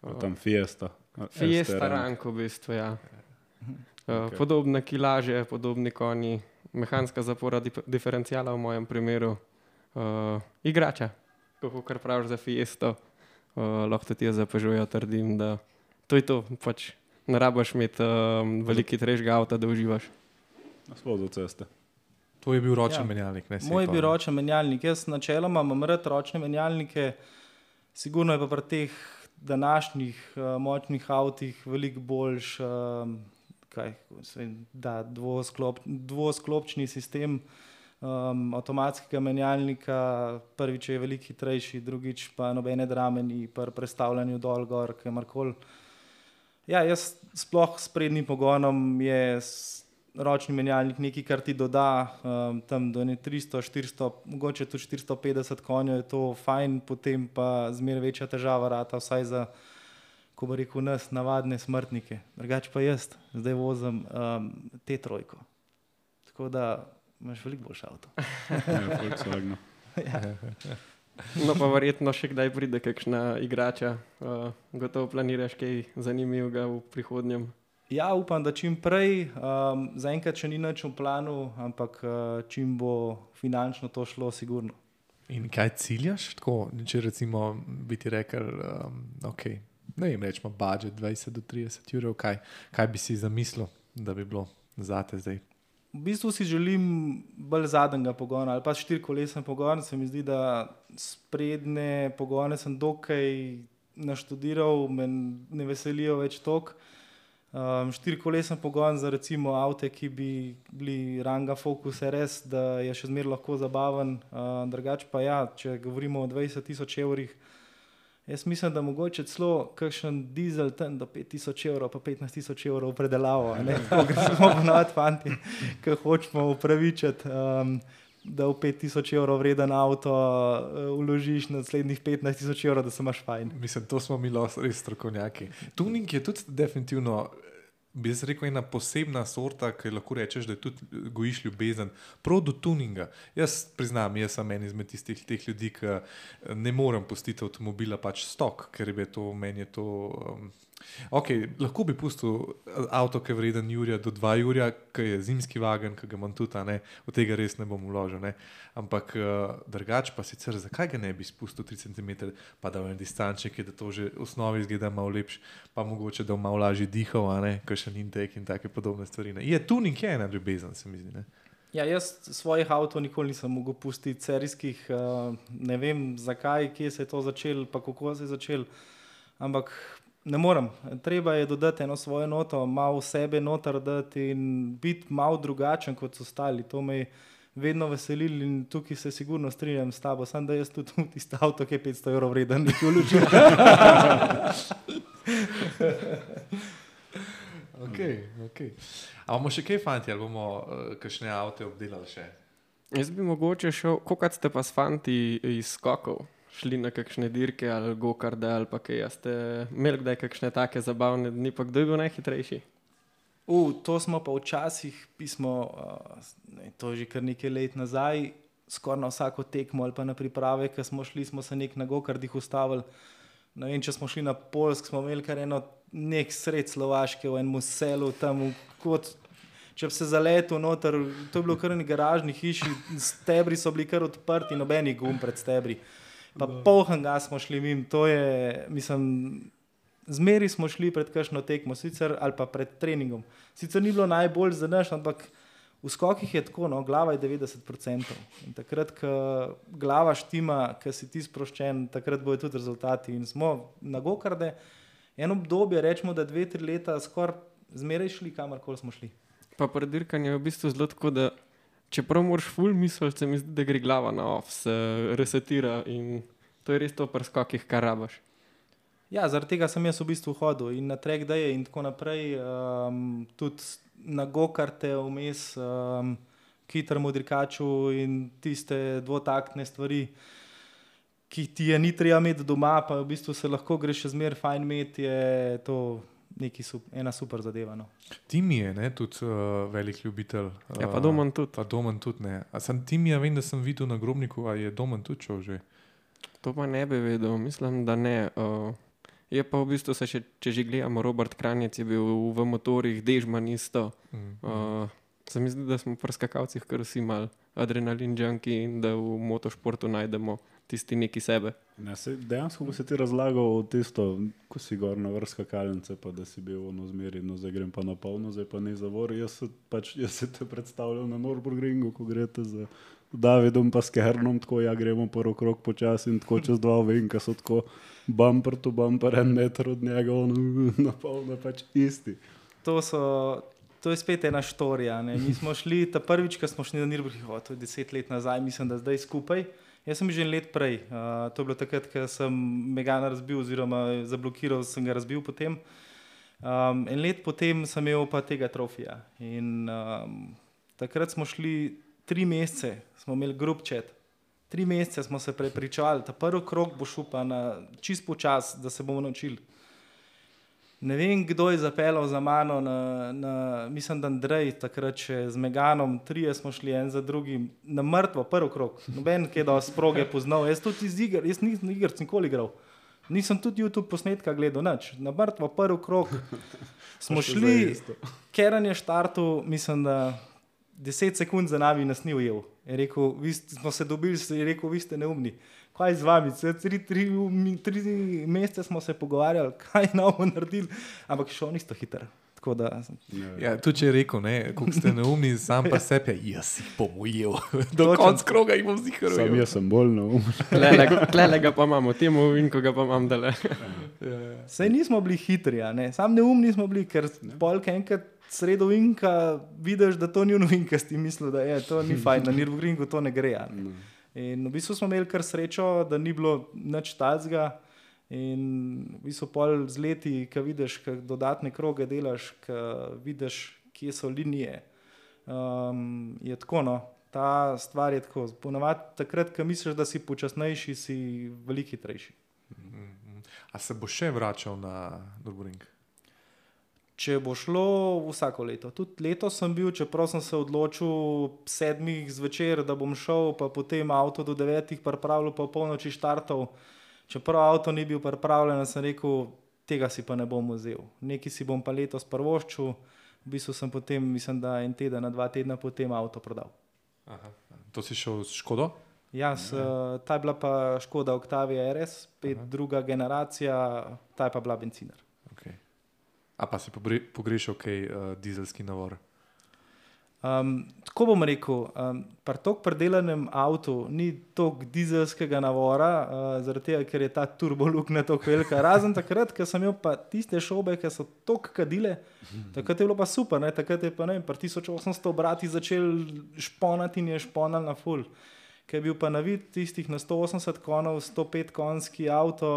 D: Pa Tam Fiesta.
C: Fiesta
D: ST rank.
C: rank v bistvu, ja. Uh,
D: Okej.
C: okay. Podobne kilaže, podobni konji, mehanska zapora dif diferencijala v mojem primeru, uh, igrača, kako kar praviš za Fiesto, uh, lahko tudi jaz za Peugeot trdim, da to je to, pač ne rabaš imeti um, veliki trežga avta, da uživaš.
D: Sploh za ceste.
A: To je bil ročen
B: Ja.
A: ja. menjalnik. Ne,
B: Moj je bil ročen menjalnik. Jaz načeloma imam rad ročne menjalnike, sigurno je pa pri teh današnjih uh, močnih avtih veliko boljš, um, kaj, vem, da dvosklop, dvosklopčni sistem um, avtomatskega menjalnika. Prvič je veliko hitrejši, drugič pa nobene drame ni pri prestavljanju dol, gor, kamorkoli. Ja, jaz sploh s prednjim pogonom je ročni menjalnik nekaj, kar ti doda um, tam do ne 300, 400, mogoče tudi 450 konjev, je to fajn, potem pa zmeraj večja težava rata, vsaj za, ko bi rekel, nas, navadne smrtnike. Drugače pa jaz, zdaj vozim um, te trojko. Tako da imaš veliko boljši avto.
D: Ja, Volkswagen.
C: No, pa verjetno še kdaj pride kakšna igrača, uh, gotovo planiraš kaj zanimivega v prihodnjem.
B: Ja, upam, da čim prej, um, zaenkrat še ni nič v planu, ampak uh, čim bo finančno to šlo, sigurno.
A: In kaj ciljaš? Tako, če recimo bi ti rekel, um, okay, ne vem, rečemo budžet 20 do 30 ur, kaj, kaj bi si zamislil, da bi bilo zate zdaj?
B: V bistvu si želim bolj zadnjega pogona ali pa štirikolesen pogon. Se mi zdi, da sprednje pogone sem dokaj naštudiral, me ne veselijo več tok. Um, štirikolesen pogon za recimo avto, ki bi bili ranga Focus RS, da je še zmeraj lahko zabaven. Uh, drugače pa ja, če govorimo o 20 tisoč evrih, Jaz mislim, da mogoče celo kakšen dizel tam do 5000 evrov, pa 15 tisoč evrov predelavo. a ne. Tako kot smo ponovadi fanti, ki hočemo upravičiti, um, da v 5000 evrov vreden avto uh, vložiš naslednjih 15 tisoč evrov, da se imaš fajn.
A: Mislim, to smo mi res strokovnjaki. Tuning je tudi definitivno, bi jaz rekel, ena posebna sorta, ki lahko rečeš, da tudi gojiš ljubezen. Prav do tuninga. Jaz priznam, jaz sem en izmed tistih teh ljudi, ki eh, ne morem pustiti avtomobila pač stok, ker je to meni je to. Um, Okay, lahko bi pustil eh, avto, ki je vreden Jurija do 2 Jurija, ki je zimski vagen, ki ga imam tudi, ne, v tega res ne bom vložil. Ne. Ampak uh, drugače pa sicer, zakaj ga ne bi spustil 3 cm, pa da v en distanček, da to že v osnovi izgleda malo lepše, pa mogoče da malo lažje dihal, a ne, kakšen intek in take podobne stvari. Ne. Je tuning je ena ljubezen, se mi zdi. Ne.
B: Ja, jaz svojih avtomobilov nikoli nisem mogel pustiti, serijskih, uh, ne vem zakaj, kje se je to začelo, pa kako se je začelo. Ampak ne morem. Treba je dodati eno svojo noto, malo sebe noter dati in biti malo drugačen kot ostali. To me je vedno veselilo in tukaj se sigurno strinjam s tabo. Sam da jaz tudi v tisto avto, ki je 500 evrov vreden, nekaj vložim.
A: Okay, okay. A bomo še kaj fanti, ali bomo uh, kakšne avto obdelali še?
C: Jaz bi mogoče šel, koliko ste pa s fanti iz skokov šli na kakšne dirke ali gokarde ali pa kaj. Ste imeli kdaj kakšne take zabavne dni, pa kdo je bil najhitrejši?
B: U, to smo pa včasih, pismo, uh, ne, to je že kar nekaj let nazaj, skoraj na vsako tekmo ali pa na priprave, ki smo šli, smo se nek na gokardih ustavili. Ne vem, če smo šli na Polsk, smo imeli kar eno nek sred Slovaške v enem selu, tam kot. Če bi se zaletel noter, to je bilo kar neki garažni hiši, stebri so bili kar odprti, nobeni gum pred stebri. Pa polhan ga smo šli mim, to je, mislim, zmeri smo šli pred kakšno tekmo, sicer ali pa pred treningom. Sicer ni bilo najbolj za naš, ampak v skokih je tako, no, glava je 90%. In takrat, ko glava štima, ko si ti sproščen, takrat bojo tudi rezultati. In smo na gokarde, eno obdobje, rečemo, da dve, tri leta skoraj zmeraj šli, kamorkoli smo šli.
C: Pa pri dirkanju je v bistvu zelo tako, da čeprav moraš full misliti, se mi zdi, da gre glava na off, se resetira in to je res to pri skokih, kar rabaš.
B: Ja, zaradi tega sem jaz v bistvu hodil in na trek daje in tako naprej, um, tudi na gokarte vmes, um, kitr modrikaču in tiste dvotaktne stvari, ki ti je ni treba imeti doma, pa v bistvu se lahko greš še zmeraj fajn imeti, je to neki, sup, ena super zadeva. No.
A: Tim je ne, tudi uh, velik ljubitelj.
C: Ja, pa
A: uh,
C: Domen tudi.
A: Pa Domen tudi ne. A sem Tim, ja vem, da sem videl na grobniku, a je Domen tudi šel že.
C: To pa ne bi vedel, mislim, da ne. Uh, je pa v bistvu, se še, če že gledamo, Robert Kranjec je bil v motorjih, Dežman isto.
A: Mm.
C: Uh, se mi zdi, da smo pri skakalcih kar vsi mal adrenalin junki in da v motošportu najdemo tisti neki sebe.
D: Ne, sej, dejansko, ko si ti razlagal tisto, ko si gor na vrsta kalnice, pa da si bil ono zmeri, no zdaj grem pa na polno, zdaj pa ne zavor. Jaz se, pač, jaz se te predstavljam na Nürburgringu, ko greste z Davidom pa s Kernom, tako ja gremo prvi krok počasi in tako čez dva ovinka so tako bumper to bumper, en meter od njega, ono na polno pač isti.
B: To, so, to je spet ena štorija. Ne. Mi smo šli, ta prvič, ko smo šli na Nürburgring, to je deset let nazaj, mislim, da zdaj skupaj. Jaz sem že let prej, uh, to je bilo takrat, ko sem Megana razbil, oziroma zablokiral, sem ga razbil potem. Um, en let potem sem imel pa tega trofija. In um, takrat smo šli tri mesece, smo imeli grup čet. Tri mesece smo se prepričali, da prvi krok bo šel pa na čist počas, da se bomo naučili. Ne vem, kdo je zapeljal za mano, na, na, mislim, da Andrej, takrat še z Meganom, trije smo šli en za drugim, na mrtvo, prvi krok. Noben, ki je do sproge poznal, jaz tudi iz iger, jaz nisem iger nikoli igral. Nisem tudi YouTube posnetka gledal, nič. Na mrtvo, prvi krok smo šli. Keran je štartu, mislim, da 10 sekund za nami nas ni ujel. Je rekel, vi ste, smo se dobili, je rekel, vi ste neumni. Kaj z vami? Saj Tri, tri, tri mesece smo se pogovarjali, kaj novo naredili, ampak šel nisto hiter. Da,
D: Ne,
A: Ja, tudi če je rekel, ne, koliko ste neumni, sam pa sebi, jaz jih bom ujel. Do konca kroga jih bom zihar
D: Sam jaz sem bolj neumen.
C: Klele ga pa imamo, temu in ko ga pa imam dale.
B: Sej nismo bili hitri, a ne? sam neumni smo bili, ker polk enkrat sredo vinka vidiš, da to ni novinka, si mislil, da je to ni fajn, na Nürburgringu to ne gre. Ne? In v bistvu smo imeli kar srečo, da ni bilo nič talzga. In v bistvu pol z leti, ki vidiš, kaj dodatne kroge delaš, ki vidiš, kje so linije. Um, je tako, no. Ta stvar je tako. Ponavadi takrat, ko misliš, da si počasnejši, si veliko hitrejši.
A: A se bo še vračal na Nürburgring?
B: Če bo šlo vsako leto. Tudi letos sem bil, čeprav sem se odločil sedmih zvečer, da bom šel, pa potem avto do devetih pripravljal, pa polnoči štartov. Čeprav avto ni bil pripravljen, sem rekel, tega si pa ne bom vzel. Nekaj si bom pa letos prvoščil, v bistvu sem potem, mislim, da en teden, dva tedna potem avto prodal.
A: Aha. To si šel s Škodo?
B: Jaz, uh, ta je bila pa Škoda Octavia RS, spet Aha. druga generacija, ta je pa bila benziner.
A: A pa si pogrešal kaj uh, dizelski navor?
B: Um, tako bom rekel, um, pri tako predelanem avtu ni toliko dizelskega navora, uh, zaradi tega, ker je ta turbolukna tako velika. Razen takrat, ko sem imel pa tiste šobe, ki so tako kadile, takrat je bilo pa super, ne? takrat je pa ne, vem, pri 1800 obrati začel šponati in je šponal na full. Ker je bil pa na vid tistih na 180 konov, 105 konjski avto,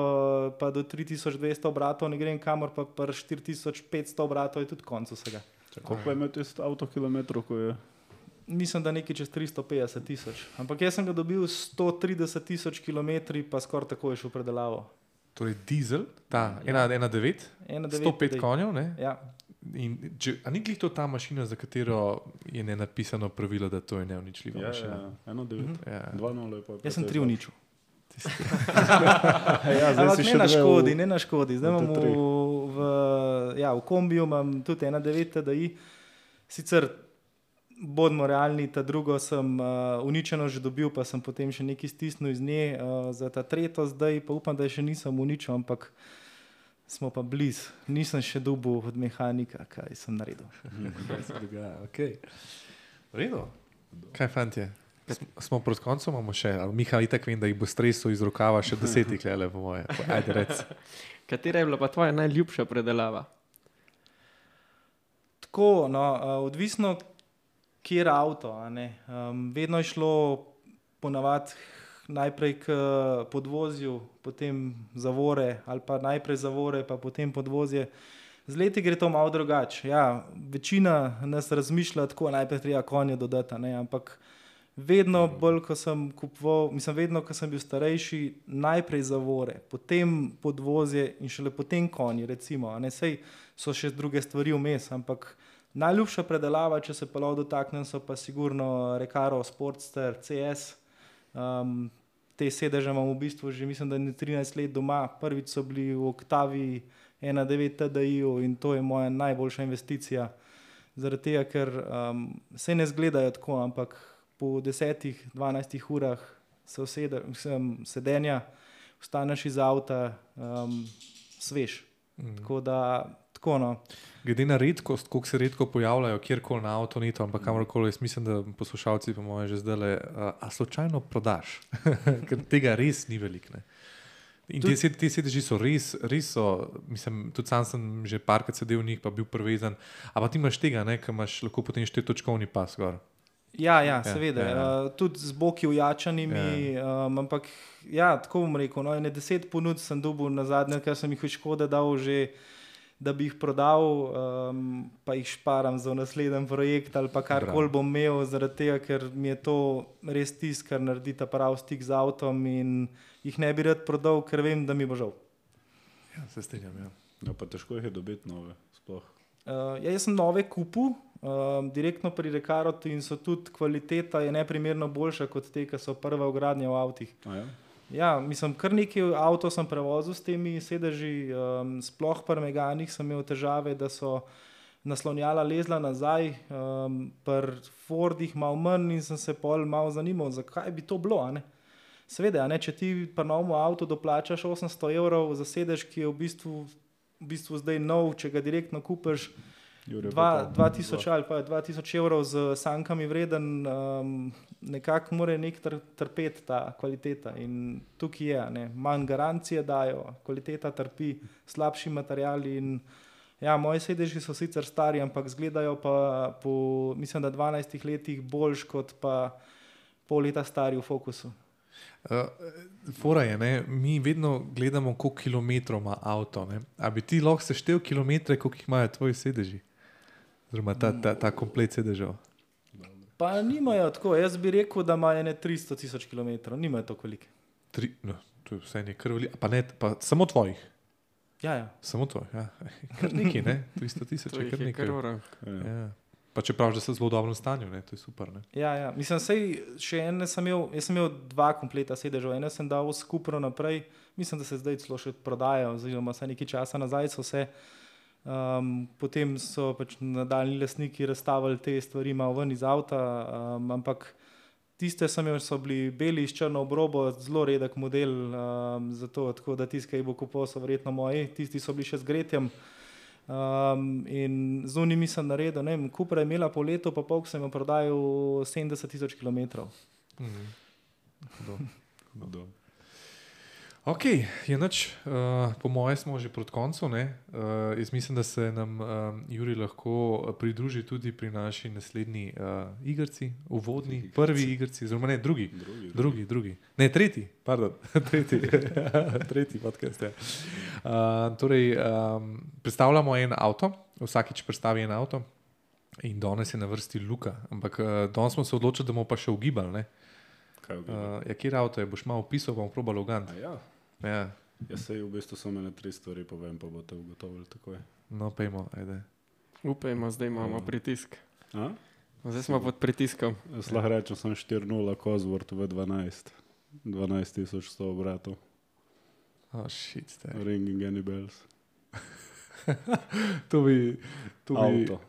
B: pa do 3200 obratov, ne grem kamor, pa pri 4500 obratov je tudi konc vsega.
D: Koliko je imel tisti avto kilometrov, ko je
B: mislim, da nekaj čez 350 tisoč. Ampak jaz sem ga dobil 130 tisoč km, pa skoraj tako je šel predelavo.
A: Torej, dizel, ta
B: Ja.
A: 1,9,
B: 1,9
A: 105
B: dej.
A: konjev. Ne?
B: Ja.
A: In, če, a ni glih to ta mašina, za katero je ne napisano pravilo, da to je neuničljiva
D: Ja,
A: mašina?
D: ja, eno, devet.
A: Ja.
D: Dva nula je pa.
B: Jaz sem tri uničil.
D: Ja, zdaj
B: Ampak ne
D: še
B: na
D: dve v-
B: škodi, ne na škodi. Zdaj
D: v
B: imam v,
D: T3.
B: v, ja, v kombiju imam tudi 1,9 TDI. Sicer bodimo realni, ta drugo sem uh, uničeno že dobil, pa sem potem še nekaj stisnil iz nje, uh, za ta tretjo zdaj pa upam, da je še nisem uničil, ampak smo pa blizu. Nisem še dubu od mehanika, kaj sem naredil.
A: Kaj se dogaja? Okay. V redu. Kaj, fantje? Sm- Smo proti koncu, imamo še, ali Miha, itak vem, da jih bo stresel iz rokava še desetih, le po moje. Ajde, rec.
C: Katera je bila pa tvoja najljubša predelava?
B: Tako, no, odvisno, kje je avto. a ne. Um, vedno je šlo ponavadi najprej k podvozju, potem zavore, ali pa najprej zavore, pa potem podvozje. Z leti gre to malo drugače. Ja, večina nas razmišlja tako, najprej treba konje dodati, ne, ampak vedno bolj, ko sem kupoval, mislim, vedno, ko sem bil starejši, najprej zavore, potem podvozje in šele potem konji, recimo. Ne, sej so še druge stvari vmes, ampak najljubša predelava, če se pa lahko dotaknem, so pa sigurno Recaro, Sportster, CS. Um, te sedeže imam v bistvu že, mislim, da ne 13 let doma. Prvič so bili v Octavi 1.9 TDI-ju in to je moja najboljša investicija. Zaradi tega, ker um, se ne zgledajo tako, ampak po 10-12 urah se usede, mislim, sedenja, vstaneš iz avta, um, svež.
A: Mm.
B: Tako da, tako no.
A: Glede na redkost, koliko se redko pojavljajo, kjerkoli na avtonetu, ampak kamorkoli, jaz mislim, da poslušalci, po mojem, že zdaj le, a slučajno prodaš, ker tega res ni veliko. In
B: Tudi-
A: te sedeži so res, res so, mislim, tudi sam sem že parkrat sedel v njih, pa bil prevezan. Ampak ti imaš tega, ker imaš lahko potem štetočkovni pas gor.
B: Ja, ja,
A: Ja,
B: seveda.
A: ja,
B: Ja,
A: ja.
B: ja. Uh, tudi z boki ujačanimi, ja. um, ampak ja, tako bom rekel. No, ne deset ponudb sem dobil na zadnje, ker sem jih v škode dal že, da bi jih prodal, um, pa jih šparam za naslednji projekt ali pa karkoli bom imel, zaradi tega, ker mi je to res tisto, kar naredi ta pravi stik z avtom in jih ne bi rad prodal, ker vem, da mi bo žal.
A: Ja, se strinjam. Ja.
D: Ja, pa težko jih je dobiti nove. Sploh.
B: Uh, ja, jaz sem nove kupil, um, direktno pri Rekarotu in so tudi kvaliteta je neprimerno boljša kot te, ki so prva ugradnja v avtih.
D: A Ja?
B: Ja, mislim, kar nekaj avto sem prevozil s temi sedeži, um, sploh pri Meganih sem imel težave, da so naslonjala lezla nazaj, um, pri Fordih malo manj in sem se pol malo zanimal, zakaj bi to bilo. Seveda, ne, če ti pri novem avtu doplačaš 800 evrov za sedež, ki je v bistvu, v bistvu zdaj nov, če ga direktno kupiš,
D: Jure
B: Dva-
D: pa
B: 2000 ali pa 2000 evrov z sankami vreden, um, nekako mora nek tr trpeti ta kvaliteta. In tukaj je, ne, manj garancije dajo, kvaliteta trpi, slabši materiali. In, ja, moji sedeži so sicer stari, ampak izgledajo pa po, mislim, da 12 letih boljš kot pa pol leta stari v fokusu.
A: Uh, fora je, ne? mi vedno gledamo, koliko kilometrov ima avto. Ne? A bi ti lahko seštel kilometre, koliko jih imajo tvoji sedeži? Oziroma ta, ta, ta komplet sedežev.
B: Pa nimajo tako, jaz bi rekel, da imajo ne 300 tisoč km, nimajo to velike.
A: Tri, no, to je vse nekaj veliko, pa ne, pa samo tvojih.
B: Ja, ja.
A: Samo tvoj, ja. Kar nekaj, ne? 300 tisoč
C: To
A: kar nekaj.
C: kar.
D: Ja.
A: Ja. Pa če praviš, da so v zelo dobrem stanju, ne? to je super. Ne?
B: Ja, ja. Mislim, sej, še ene sem imel, jaz sem imel dva kompleta sedežev, ene sem dal skupno naprej, mislim, da se zdaj celo še prodajajo, oziroma se nekaj časa nazaj so se. Um, potem so pač nadaljni lastniki razstavili te stvari malo ven iz avta, um, ampak tiste sem imel, so bili beli s črno obrobo, zelo redek model, um, zato tako da jih bo kupoval, so verjetno moji, tisti so bili še z gretjem. Um, in z unimi sem naredil, ne vem, Kupra je imela po letu, pa pol, ko sem jo prodajal 70 tisoč km.
A: Mhm. Hudo.
D: Hudo.
A: Ok, je noč, uh, po mojem, smo že proti koncu. Uh, jaz mislim, da se nam uh, Juri lahko pridruži tudi pri naši naslednji uh, igrici, uvodni,
D: Igrci.
A: prvi igrici, oziroma ne drugi.
D: Drugi,
A: Drugi, drugi. Ne, tretji, pardon, tretji, tretji podcast. Ja. Uh, torej, um, predstavljamo en avto, vsakič predstavi en avto. In danes je na vrsti Luka, ampak uh, danes smo se odločili, da bomo pa še ugibali. ne.
D: Kaj uh,
A: ja, kje avto je, boš malo opisal, bomo probali ugant.
D: ja.
A: Ja,
D: Jaz se v bistvu samo ene tri stvari povem, pa boste ugotovili takoj.
A: no, pejmo, ajde.
C: Upajmo, zdaj imamo
D: Ja.
C: pritisk.
D: A?
C: Zdaj smo pod pritiskom.
D: Jaz lahko rečem, sem 4-0, Kozvort v 12. 12.100 obratov,
A: Oh, shit, staj.
D: ringing any bells.
A: to bi, to bi,
D: Avto,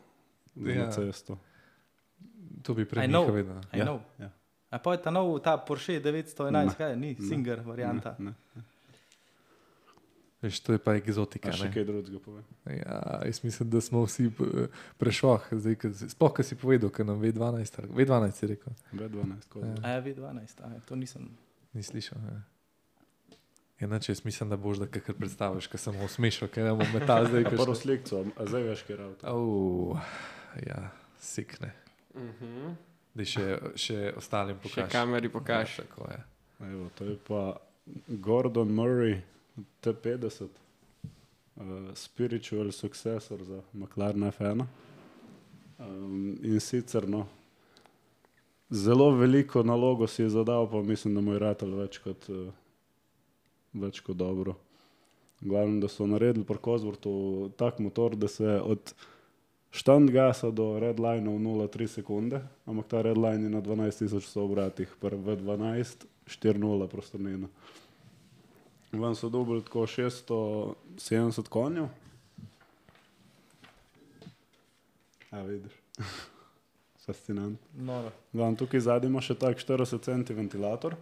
D: za
A: Ja.
D: na cesto.
A: to bi nekaj vedel.
B: I know.
D: ja.
B: A pa je ta nov, ta Porsche 911,
D: Ne.
B: kaj ni,
D: Ne.
B: Singer varianta.
D: Ne, ne.
A: Veš, to je pa egzotika.
D: A še
A: ne.
D: kaj drugega povem.
A: Ja, jaz mislim, da smo vsi eh, si- sploh, ki si povedal, ker nam V12, ali- V12 si rekel,
D: B12, Kozvort.
B: A ja, V12, a ja, to nisem.
A: ni slišal. Ja. Enače, jaz mislim, da boš da kar predstaviš, ker sem osmešal, ker imamo metal zdaj. Kakšno-
D: prvo slikco, a zdaj veš, kje je avto.
A: Au, ja, sikne.
C: Uh -huh.
A: Da še, še ostalim
C: Še
A: pokažeš.
C: kameri pokaž.
A: Ja, tako je.
D: Evo, to je pa Gordon Murray, T50, uh, spiritual successor za McLaren F1. Um, in sicer, no, zelo veliko nalogo si je zadal, pa mislim, da mu je ratelj več kot, uh, več kot dobro. Glavno, da so naredili pri Kozvortu tak motor, da se od štandgasa do redline v 0,3 sekunde, ampak ta redline je na 12.000 obratih, v 12, 4,0 prostornina. Ven so dobili tako 670 konjev. A vidiš. Fascinantno.
B: Noro.
D: Glavno, tukaj zadaj ima še tak 40 cm ventilator,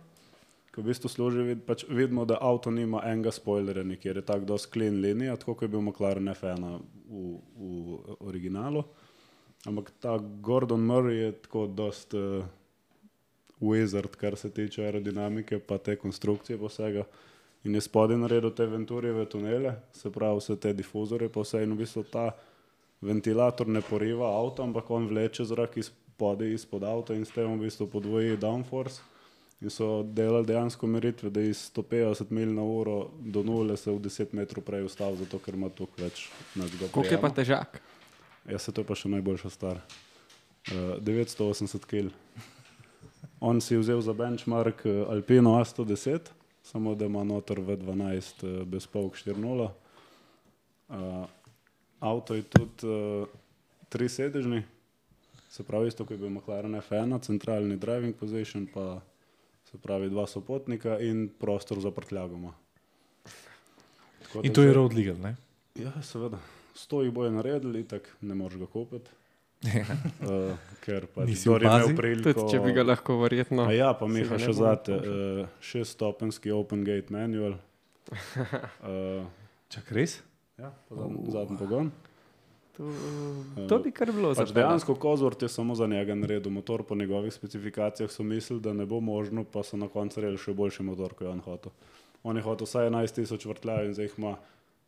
D: ki v bistvu služi, vid, pač vidimo, da avto nima enega spoilerja, nikjer je tako dosti clean linija, tako kot je bil McLaren F1 v, v originalu. Ampak ta Gordon Murray je tako dosti uh, wizard, kar se tiče aerodinamike, pa te konstrukcije posega. In je spodaj naredil te venturijeve tunele, se pravi vse te difuzore, pa vse in v bistvu ta ventilator ne poriva avto, ampak on vleče zrak iz spodaj, izpod avta in s tem v bistvu podvoji downforce. In so delali dejansko meritve, da iz 150 mil na uro do nule se v 10 metrov prej ustavi, zato ker ima tukaj več nadzoga.
C: Koliko je pa težak?
D: Ja, se to je pa še najboljša stvar. Uh, 980 kg. On si je vzel za benchmark eh, Alpino A110, samo da ima noter v 12 uh, bez polk 4.0. Uh, avto je tudi uh, tri sedežni, se pravi isto, kot je bil McLaren F1, centralni driving position, pa se pravi dva sopotnika in prostor za prtljagoma. Tako
A: In to je
D: že-
A: road legal, ne?
D: Ja, seveda. Sto jih bojo naredili, tako ne moreš ga kupiti. Uh, ker pač
A: Nisi
D: imel priliko.
C: Tudi če bi ga lahko verjetno.
D: A ja, pa Miha še zate, uh, šeststopenski Open Gate Manual. Uh,
A: Čak res?
D: ja, pa zadnji, zadnji pogon.
C: To, to bi kar bilo
D: Pač
C: za
D: dejansko Kozvort je samo za njega naredil motor, po njegovih specifikacijah so mislili, da ne bo možno, pa so na koncu naredili še boljši motor, kot je on hotel. On je hotel vsaj 11.000 vrtljajev in zdaj jih ima.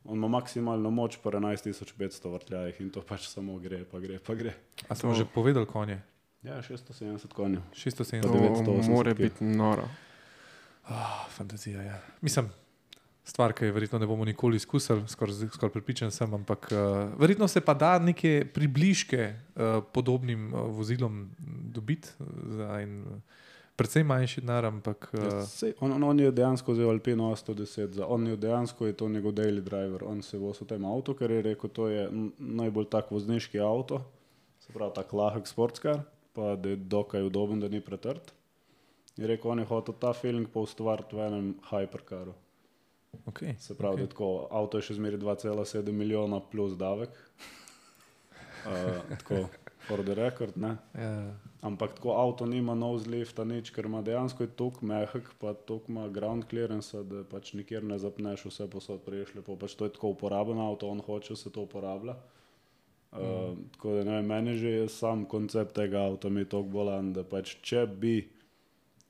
D: On ima maksimalno moč po 11.500 vrtljajih in to pač samo gre, pa gre, pa gre.
A: A smo že povedali konje?
D: Ja, 670 konjev.
A: 670.
C: To
D: 980
C: mora biti noro.
A: Oh, fantazija, ja. Mislim, stvar, ki je verjetno ne bomo nikoli izkusili, skoraj skor pripričan sem, ampak uh, verjetno se pa da neke približke uh, podobnim uh, vozilom dobiti za en uh, precej manjši denar, ampak
D: Ja,
A: uh,
D: sej, on, on, on je dejansko vzel Alpino 110, za, on je dejansko je to njegov daily driver, on se vozi v tem avtu, ker je rekel, to je najbolj tak vozniški avto, se pravi tak lahek sportskar, pa da je dokaj udoben, da ni pretrd. Je rekel, on je hotel ta feeling pa ustvariti v enem hypercaru.
A: okay,
D: Se pravi, okay. da tako, avto je še zmeri 2,7 milijona plus davek. Uh, tako, for the record, ne.
A: ja,
D: Ampak tako avto nima nose lifta, nič, ker ima dejansko je tako mehak, pa tako ima ground clearance, da pač nikjer ne zapneš, vse posod priješ lepo. Pač to je tako uporaben avto, on hoče, se to uporablja. Uh, mm. Tako da ne vem, meni že je sam koncept tega avta mi tako bolan, da pač če bi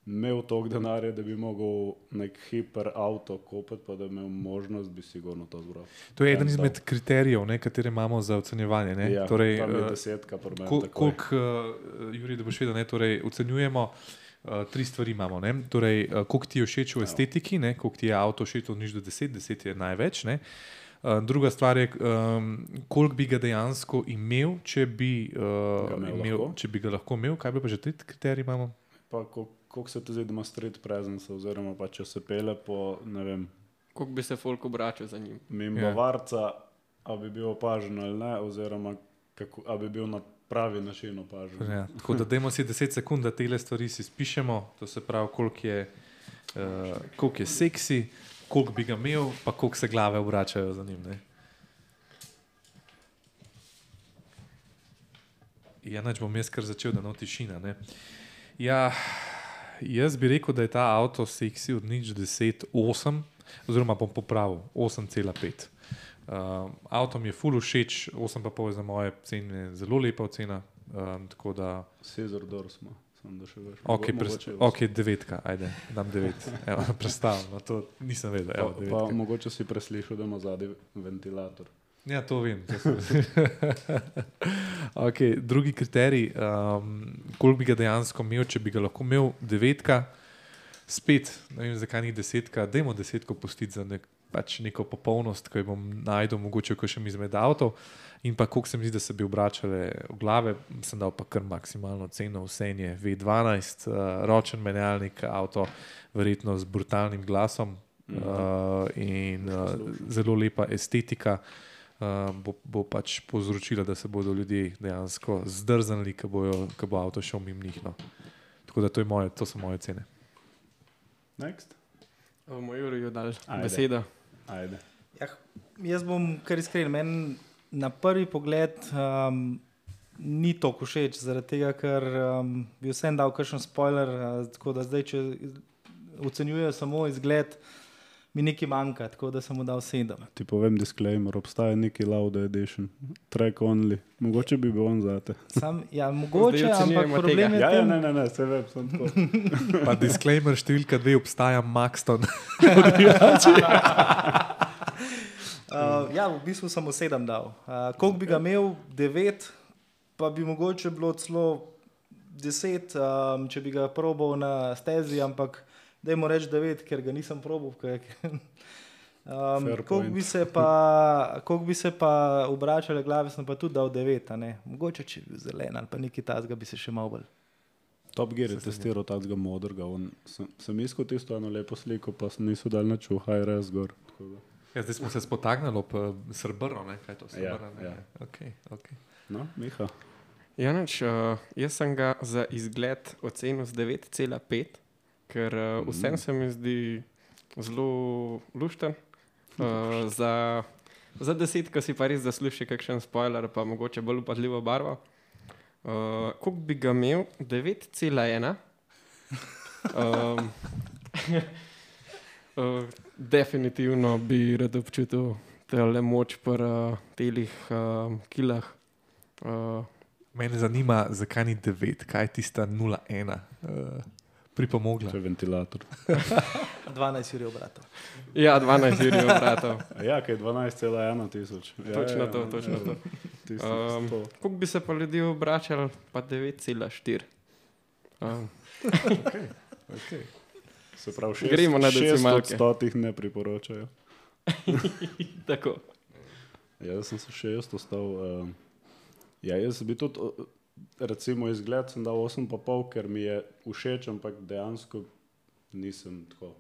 D: imel toliko denarja, da bi mogel nek hiper avto kupiti, pa da bi imel možnost, bi sigurno to zbral.
A: To je eden
D: En
A: izmed kriterijev, ne, katere imamo za ocenjevanje. Ne?
D: Ja,
A: torej, uh,
D: desetka, meni
A: Kol-. Koliko, uh, Juri, da boš vedel, ne, torej, ocenjujemo uh, tri stvari. Imamo, ne, torej, uh, koliko ti je všeč v estetiki, ne, koliko ti je avto všeč od nič do 10, 10 je največ. Ne, Uh, druga stvar je, um, koliko bi ga dejansko imel, če bi, uh,
D: Ga imel
A: imel, če bi ga lahko imel. Kaj bi pa že ti kriteriji imamo?
D: Pa kol- koliko se ti zdi, da ima street presence, oziroma pa če se pele po, ne vem,
C: Kako bi se folk obračal za njim?
D: mimo
A: Ja.
D: ja. varca, a bi bil opažen ali ne, oziroma kako, a bi bil na pravi način opažen.
A: Ja, tako da dajmo si 10 sekund, da te stvari si spišemo, to se pravi, koliko je, uh, koliko je seksi, koliko bi ga imel, pa koliko se glave obračajo za njim. Ne? Ja, neč bom jaz kar začel, da no tišina. Ne? Ja, jaz bi rekel, da je ta avto seksi od nič 10, 8, oziroma bom popravil 8,5. Uh, avto mi je full všeč, 8,5 je za moje cene zelo lepa ocena. Um, tako da,
D: Cezar Dor smo, sem da še več.
A: ok,
D: Mogo-
A: pres,
D: mogoče je
A: ok, devetka, ajde, dam devet. Evo, Predstavljam, no, to nisem vedel. Evo,
D: Pa, pa mogoče si preslišal, da ima zadaj ventilator.
A: Ja, to vem. To okay, drugi kriterij, um, koliko bi ga dejansko imel, če bi ga lahko imel, devetka, spet, ne vem, zakaj ni desetka, dajmo desetko pustiti za nek, pač neko popolnost, ki jo bom najdel, mogoče v kakšnem izmed avtov. In pa koliko se mi zdi, da se bi obračale v glave, sem dal pa kar maksimalno ceno, vse je V12, uh, ročen menjalnik, avto, verjetno z brutalnim glasom uh, in uh, zelo lepa estetika. Uh, bo, bo pač povzročila, da se bodo ljudje dejansko zdrznili, ko, bojo, ko bo avto šel mimo njih. No. Tako da to, je moje, to so moje cene.
D: Next?
C: Moj Jurij je dal
D: Ajde.
C: besedo.
D: Ajde.
B: Ja, jaz bom kar iskren. Meni na prvi pogled um, ni to všeč, zaradi tega, ker um, bi vsem dal kakšen spoiler. Uh, tako da zdaj, če ocenjujejo samo izgled, mi nekaj manjka, tako da sem mu dal sedem.
D: Ti povem disclaimer, obstaja neki Lauda Edition, track only. Mogoče bi bil on zate.
B: Sam, ja, mogoče, ampak problem je
D: Ja, ja, ne, ne, ne, se vem, sem to.
A: Pa disclaimer številka dve obstaja Maxton.
B: Uh, ja, v bistvu sem mu sedem dal. Uh, koliko bi ga imel, devet, pa bi mogoče bilo celo deset, um, če bi ga probal na stezi, ampak da jim reči devet, ker ga nisem probal. ker- Um,
D: point.
B: bi, se pa- bi se pa obračale glave, sem pa tudi dal devet. a ne. Mogoče če bi bil zelen ali pa nekaj tasga, bi se še malo bolj.
D: Top Gear je testiral takega modrega. on- Sem, sem iskal tisto eno lepo sliko, pa sem niso dal na čuha, je res gor.
A: Ja, zdaj smo se spotaknili ob uh, srbrno, ne? kaj to
D: Ja,
A: srbrno?
D: ja.
A: Okay, okay.
D: No, Miha.
C: Janoč, uh, jaz sem ga za izgled ocenil z 9,5, ker uh, vsem se mi zdi zelo lušten. Uh, za, za desetko si pa res zasluži kakšen spoiler, pa mogoče bolj upadljivo barvo. Uh, Koliko bi ga imel? 9,1. Um, uh, definitivno bi rad občutil tele moč pri uh, telih uh, kilah. Uh,
A: Mene zanima, zakaj ni 9, kaj je tista 0,1 uh, pripomogla.
D: To je ventilator.
B: 12 ur je obratov.
C: Ja, 12 ur je obratov.
D: Ja, kaj je 12,1 tisoč. Ja,
C: Točno
D: ja,
C: to,
D: ja,
C: točno
D: ja.
C: to. Um,
D: sto.
C: Koliko bi se pa ljudi obračali, pa 9,4. Um,
A: Okay.
D: Se pravi, šest,
C: Gremo na
D: šest
C: decimalke.
D: od stotih ne priporočajo.
C: tako.
D: Ja, jaz sem se še jaz ostal. Um, ja, jaz bi tudi, recimo, izgled sem dal 8,5, ker mi je všeč, ampak dejansko nisem tako.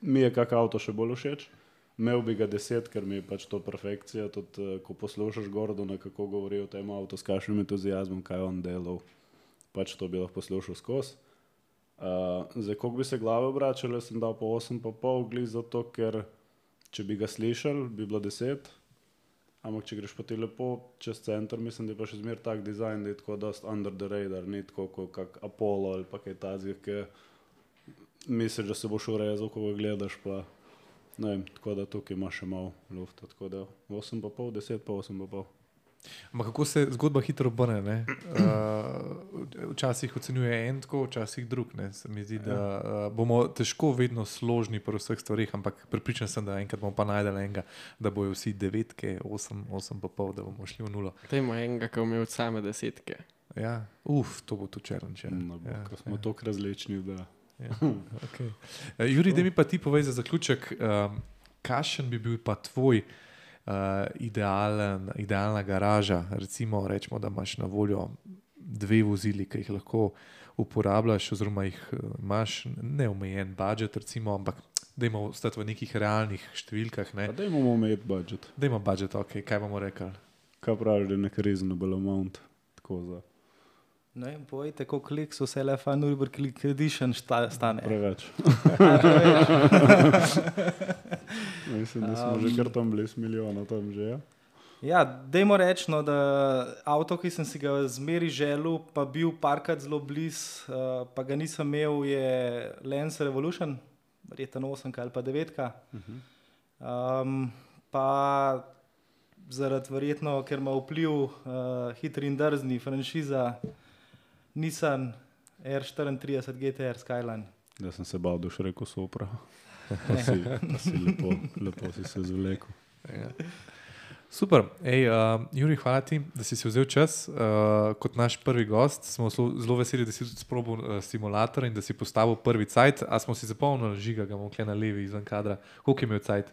D: Mi je kak avto še bolj všeč. Imel bi ga 10, ker mi je pač to perfekcija. Tudi, uh, ko poslušaš Gordona, kako govori o tem avtu, s kakšnim entuzijazmom, kaj on delal, pač to bi lahko poslušal skozi. Uh, zdaj, ko bi se glave obračale, sem dal po 8,5, glih zato, ker če bi ga slišal, bi bilo 10. Ampak, če greš pa ti lepo čez center, mislim, da je pa še zmeraj tak dizajn, da je tako dost under the radar, ni tako kot Apollo ali pa kaj takega, ki misliš, da se boš urezal, ko ga gledaš. Pa, ne tako da tukaj imaš še malo lufta. Tako da 8,5, 10 pa 8,5.
A: Ampak kako se zgodba hitro obrne? ne? Uh, včasih ocenjuje en tako, včasih drug. Ne? Se mi zdi, da uh, bomo težko vedno složni pri vseh stvarih, ampak pripričan sem, da enkrat bomo pa najdeli enega, da bojo vsi devetke, osem, osem pa pol, da bomo šli v nulo.
C: Temo enega, ki je imel same desetke.
A: Ja, uf, to bo tu challenge. Ja.
D: No, bo,
A: ja,
D: ko smo ja. tako različni, da
A: Ja, okay. uh, Juri, da mi pa ti povej za zaključek, um, kakšen bi bil pa tvoj uh, idealen, idealna garaža? Recimo, rečemo, da imaš na voljo dve vozili, ki jih lahko uporabljaš, oziroma jih eh, imaš neomejen budžet, recimo, ampak da imamo ostati v nekih realnih številkah. Ne?
D: Da imamo omejiti budžet.
A: Da imamo budžet, ok, kaj bomo rekli.
D: Kaj pravi, da je nek reasonable amount? Tako za
B: Ne vem, povejte, koliko klik so vse lefa, Nuremberg Click Edition šta, stane.
D: preveč. Mislim, da smo že kar tam bili s milijonom, tam že. Ja?
B: Ja, dajmo reči, no, da avto, ki sem si ga zmeri želel, pa bil parkrat zelo blizu, uh, pa ga nisem imel, je Lens Revolution, verjetno 8 ali pa 9. Um, pa zaradi verjetno, ker ima vpliv uh, hitri in drzni, franšiza Nissan R34 GTR Skyline.
D: Da sem se bal, da še rekel sopra. Pa si, pa si lepo, lepo si se zvlekel.
A: Ja. Super, Ej, uh, Juri, hvala ti, da si si vzel čas. Uh, kot naš prvi gost smo zelo, veseli, da si tudi sprobil uh, simulator in da si postavil prvi cajt. A smo si zapolnili žiga, ga bomo kle na levi izven kadra. Koliko je imel cajt?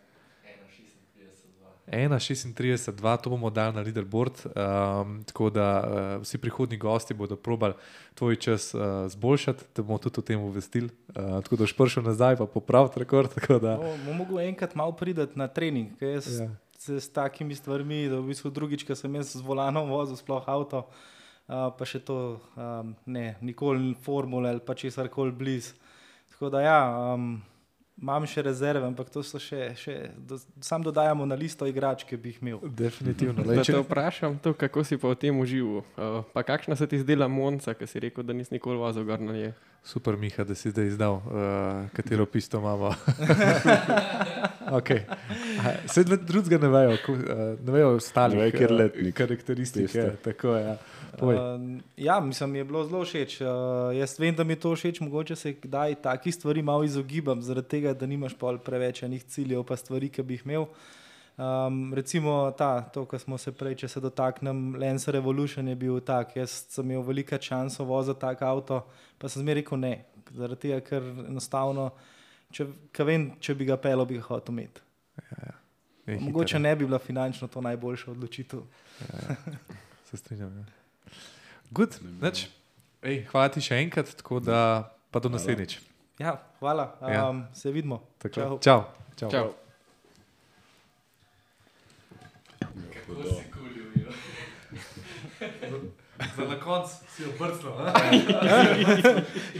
A: 1,36, to bomo dali na leaderboard, um, tako da uh, vsi prihodni gosti bodo probali tvoj čas uh, zboljšati, da bomo tudi o tem obvestili. Uh, tako da boš prišel nazaj, pa popraviti rekord. Da...
B: No, mogoče enkrat malo prideti na trening, ker jaz ja. se s takimi stvarmi, da v bistvu drugič, ko sem jaz z volanom vozil, sploh avto, uh, pa še to um, ne, nikoli formule ali pa česar koli blizu. Tako da ja. Um, Imam še rezerve, ampak to so še, še do, sam dodajamo na listo igrač, ki bi jih imel.
A: Definitivno.
C: Da te vprašam, to, kako si pa v tem užival. Uh, pa kakšna se ti zdela Monca, ki si rekel, da nisi nikoli vozil gor na nje?
A: Super, Miha, da si zdaj izdal, uh, katero pisto imamo. okay. Vse drugega ne vejo, uh, ne vejo ostali,
D: ne vejo, uh,
A: karakteristike. Tako je. Ja. Uh,
B: ja, mislim, mi je bilo zelo všeč. Uh, jaz vem, da mi je to všeč, mogoče se kdaj takih stvari malo izogibam, zaradi tega, da nimaš preveč enih ciljev, pa stvari, ki bi jih imel. Um, recimo ta, to, kar smo se prej, če se dotaknem, Lens Revolution je bil tak. Jaz sem imel veliko časa voziti tak avto, pa sem zmeraj rekel ne. Zaradi tega, ker enostavno, če, vem, če bi ga pelo, bi ga hotel imeti. Ja, ja. Mogoče hiter, ne bi bila finančno to najboljša odločitev. Ja, ja.
A: Se strinjam. Ja. Good, Ej, hvala ti še enkrat, tako da pa do naslednjič.
B: Ja, hvala, um, ja. se vidimo.
A: Čau. Čau. Čau.
C: Čau.
A: Za na koncu si obrcno.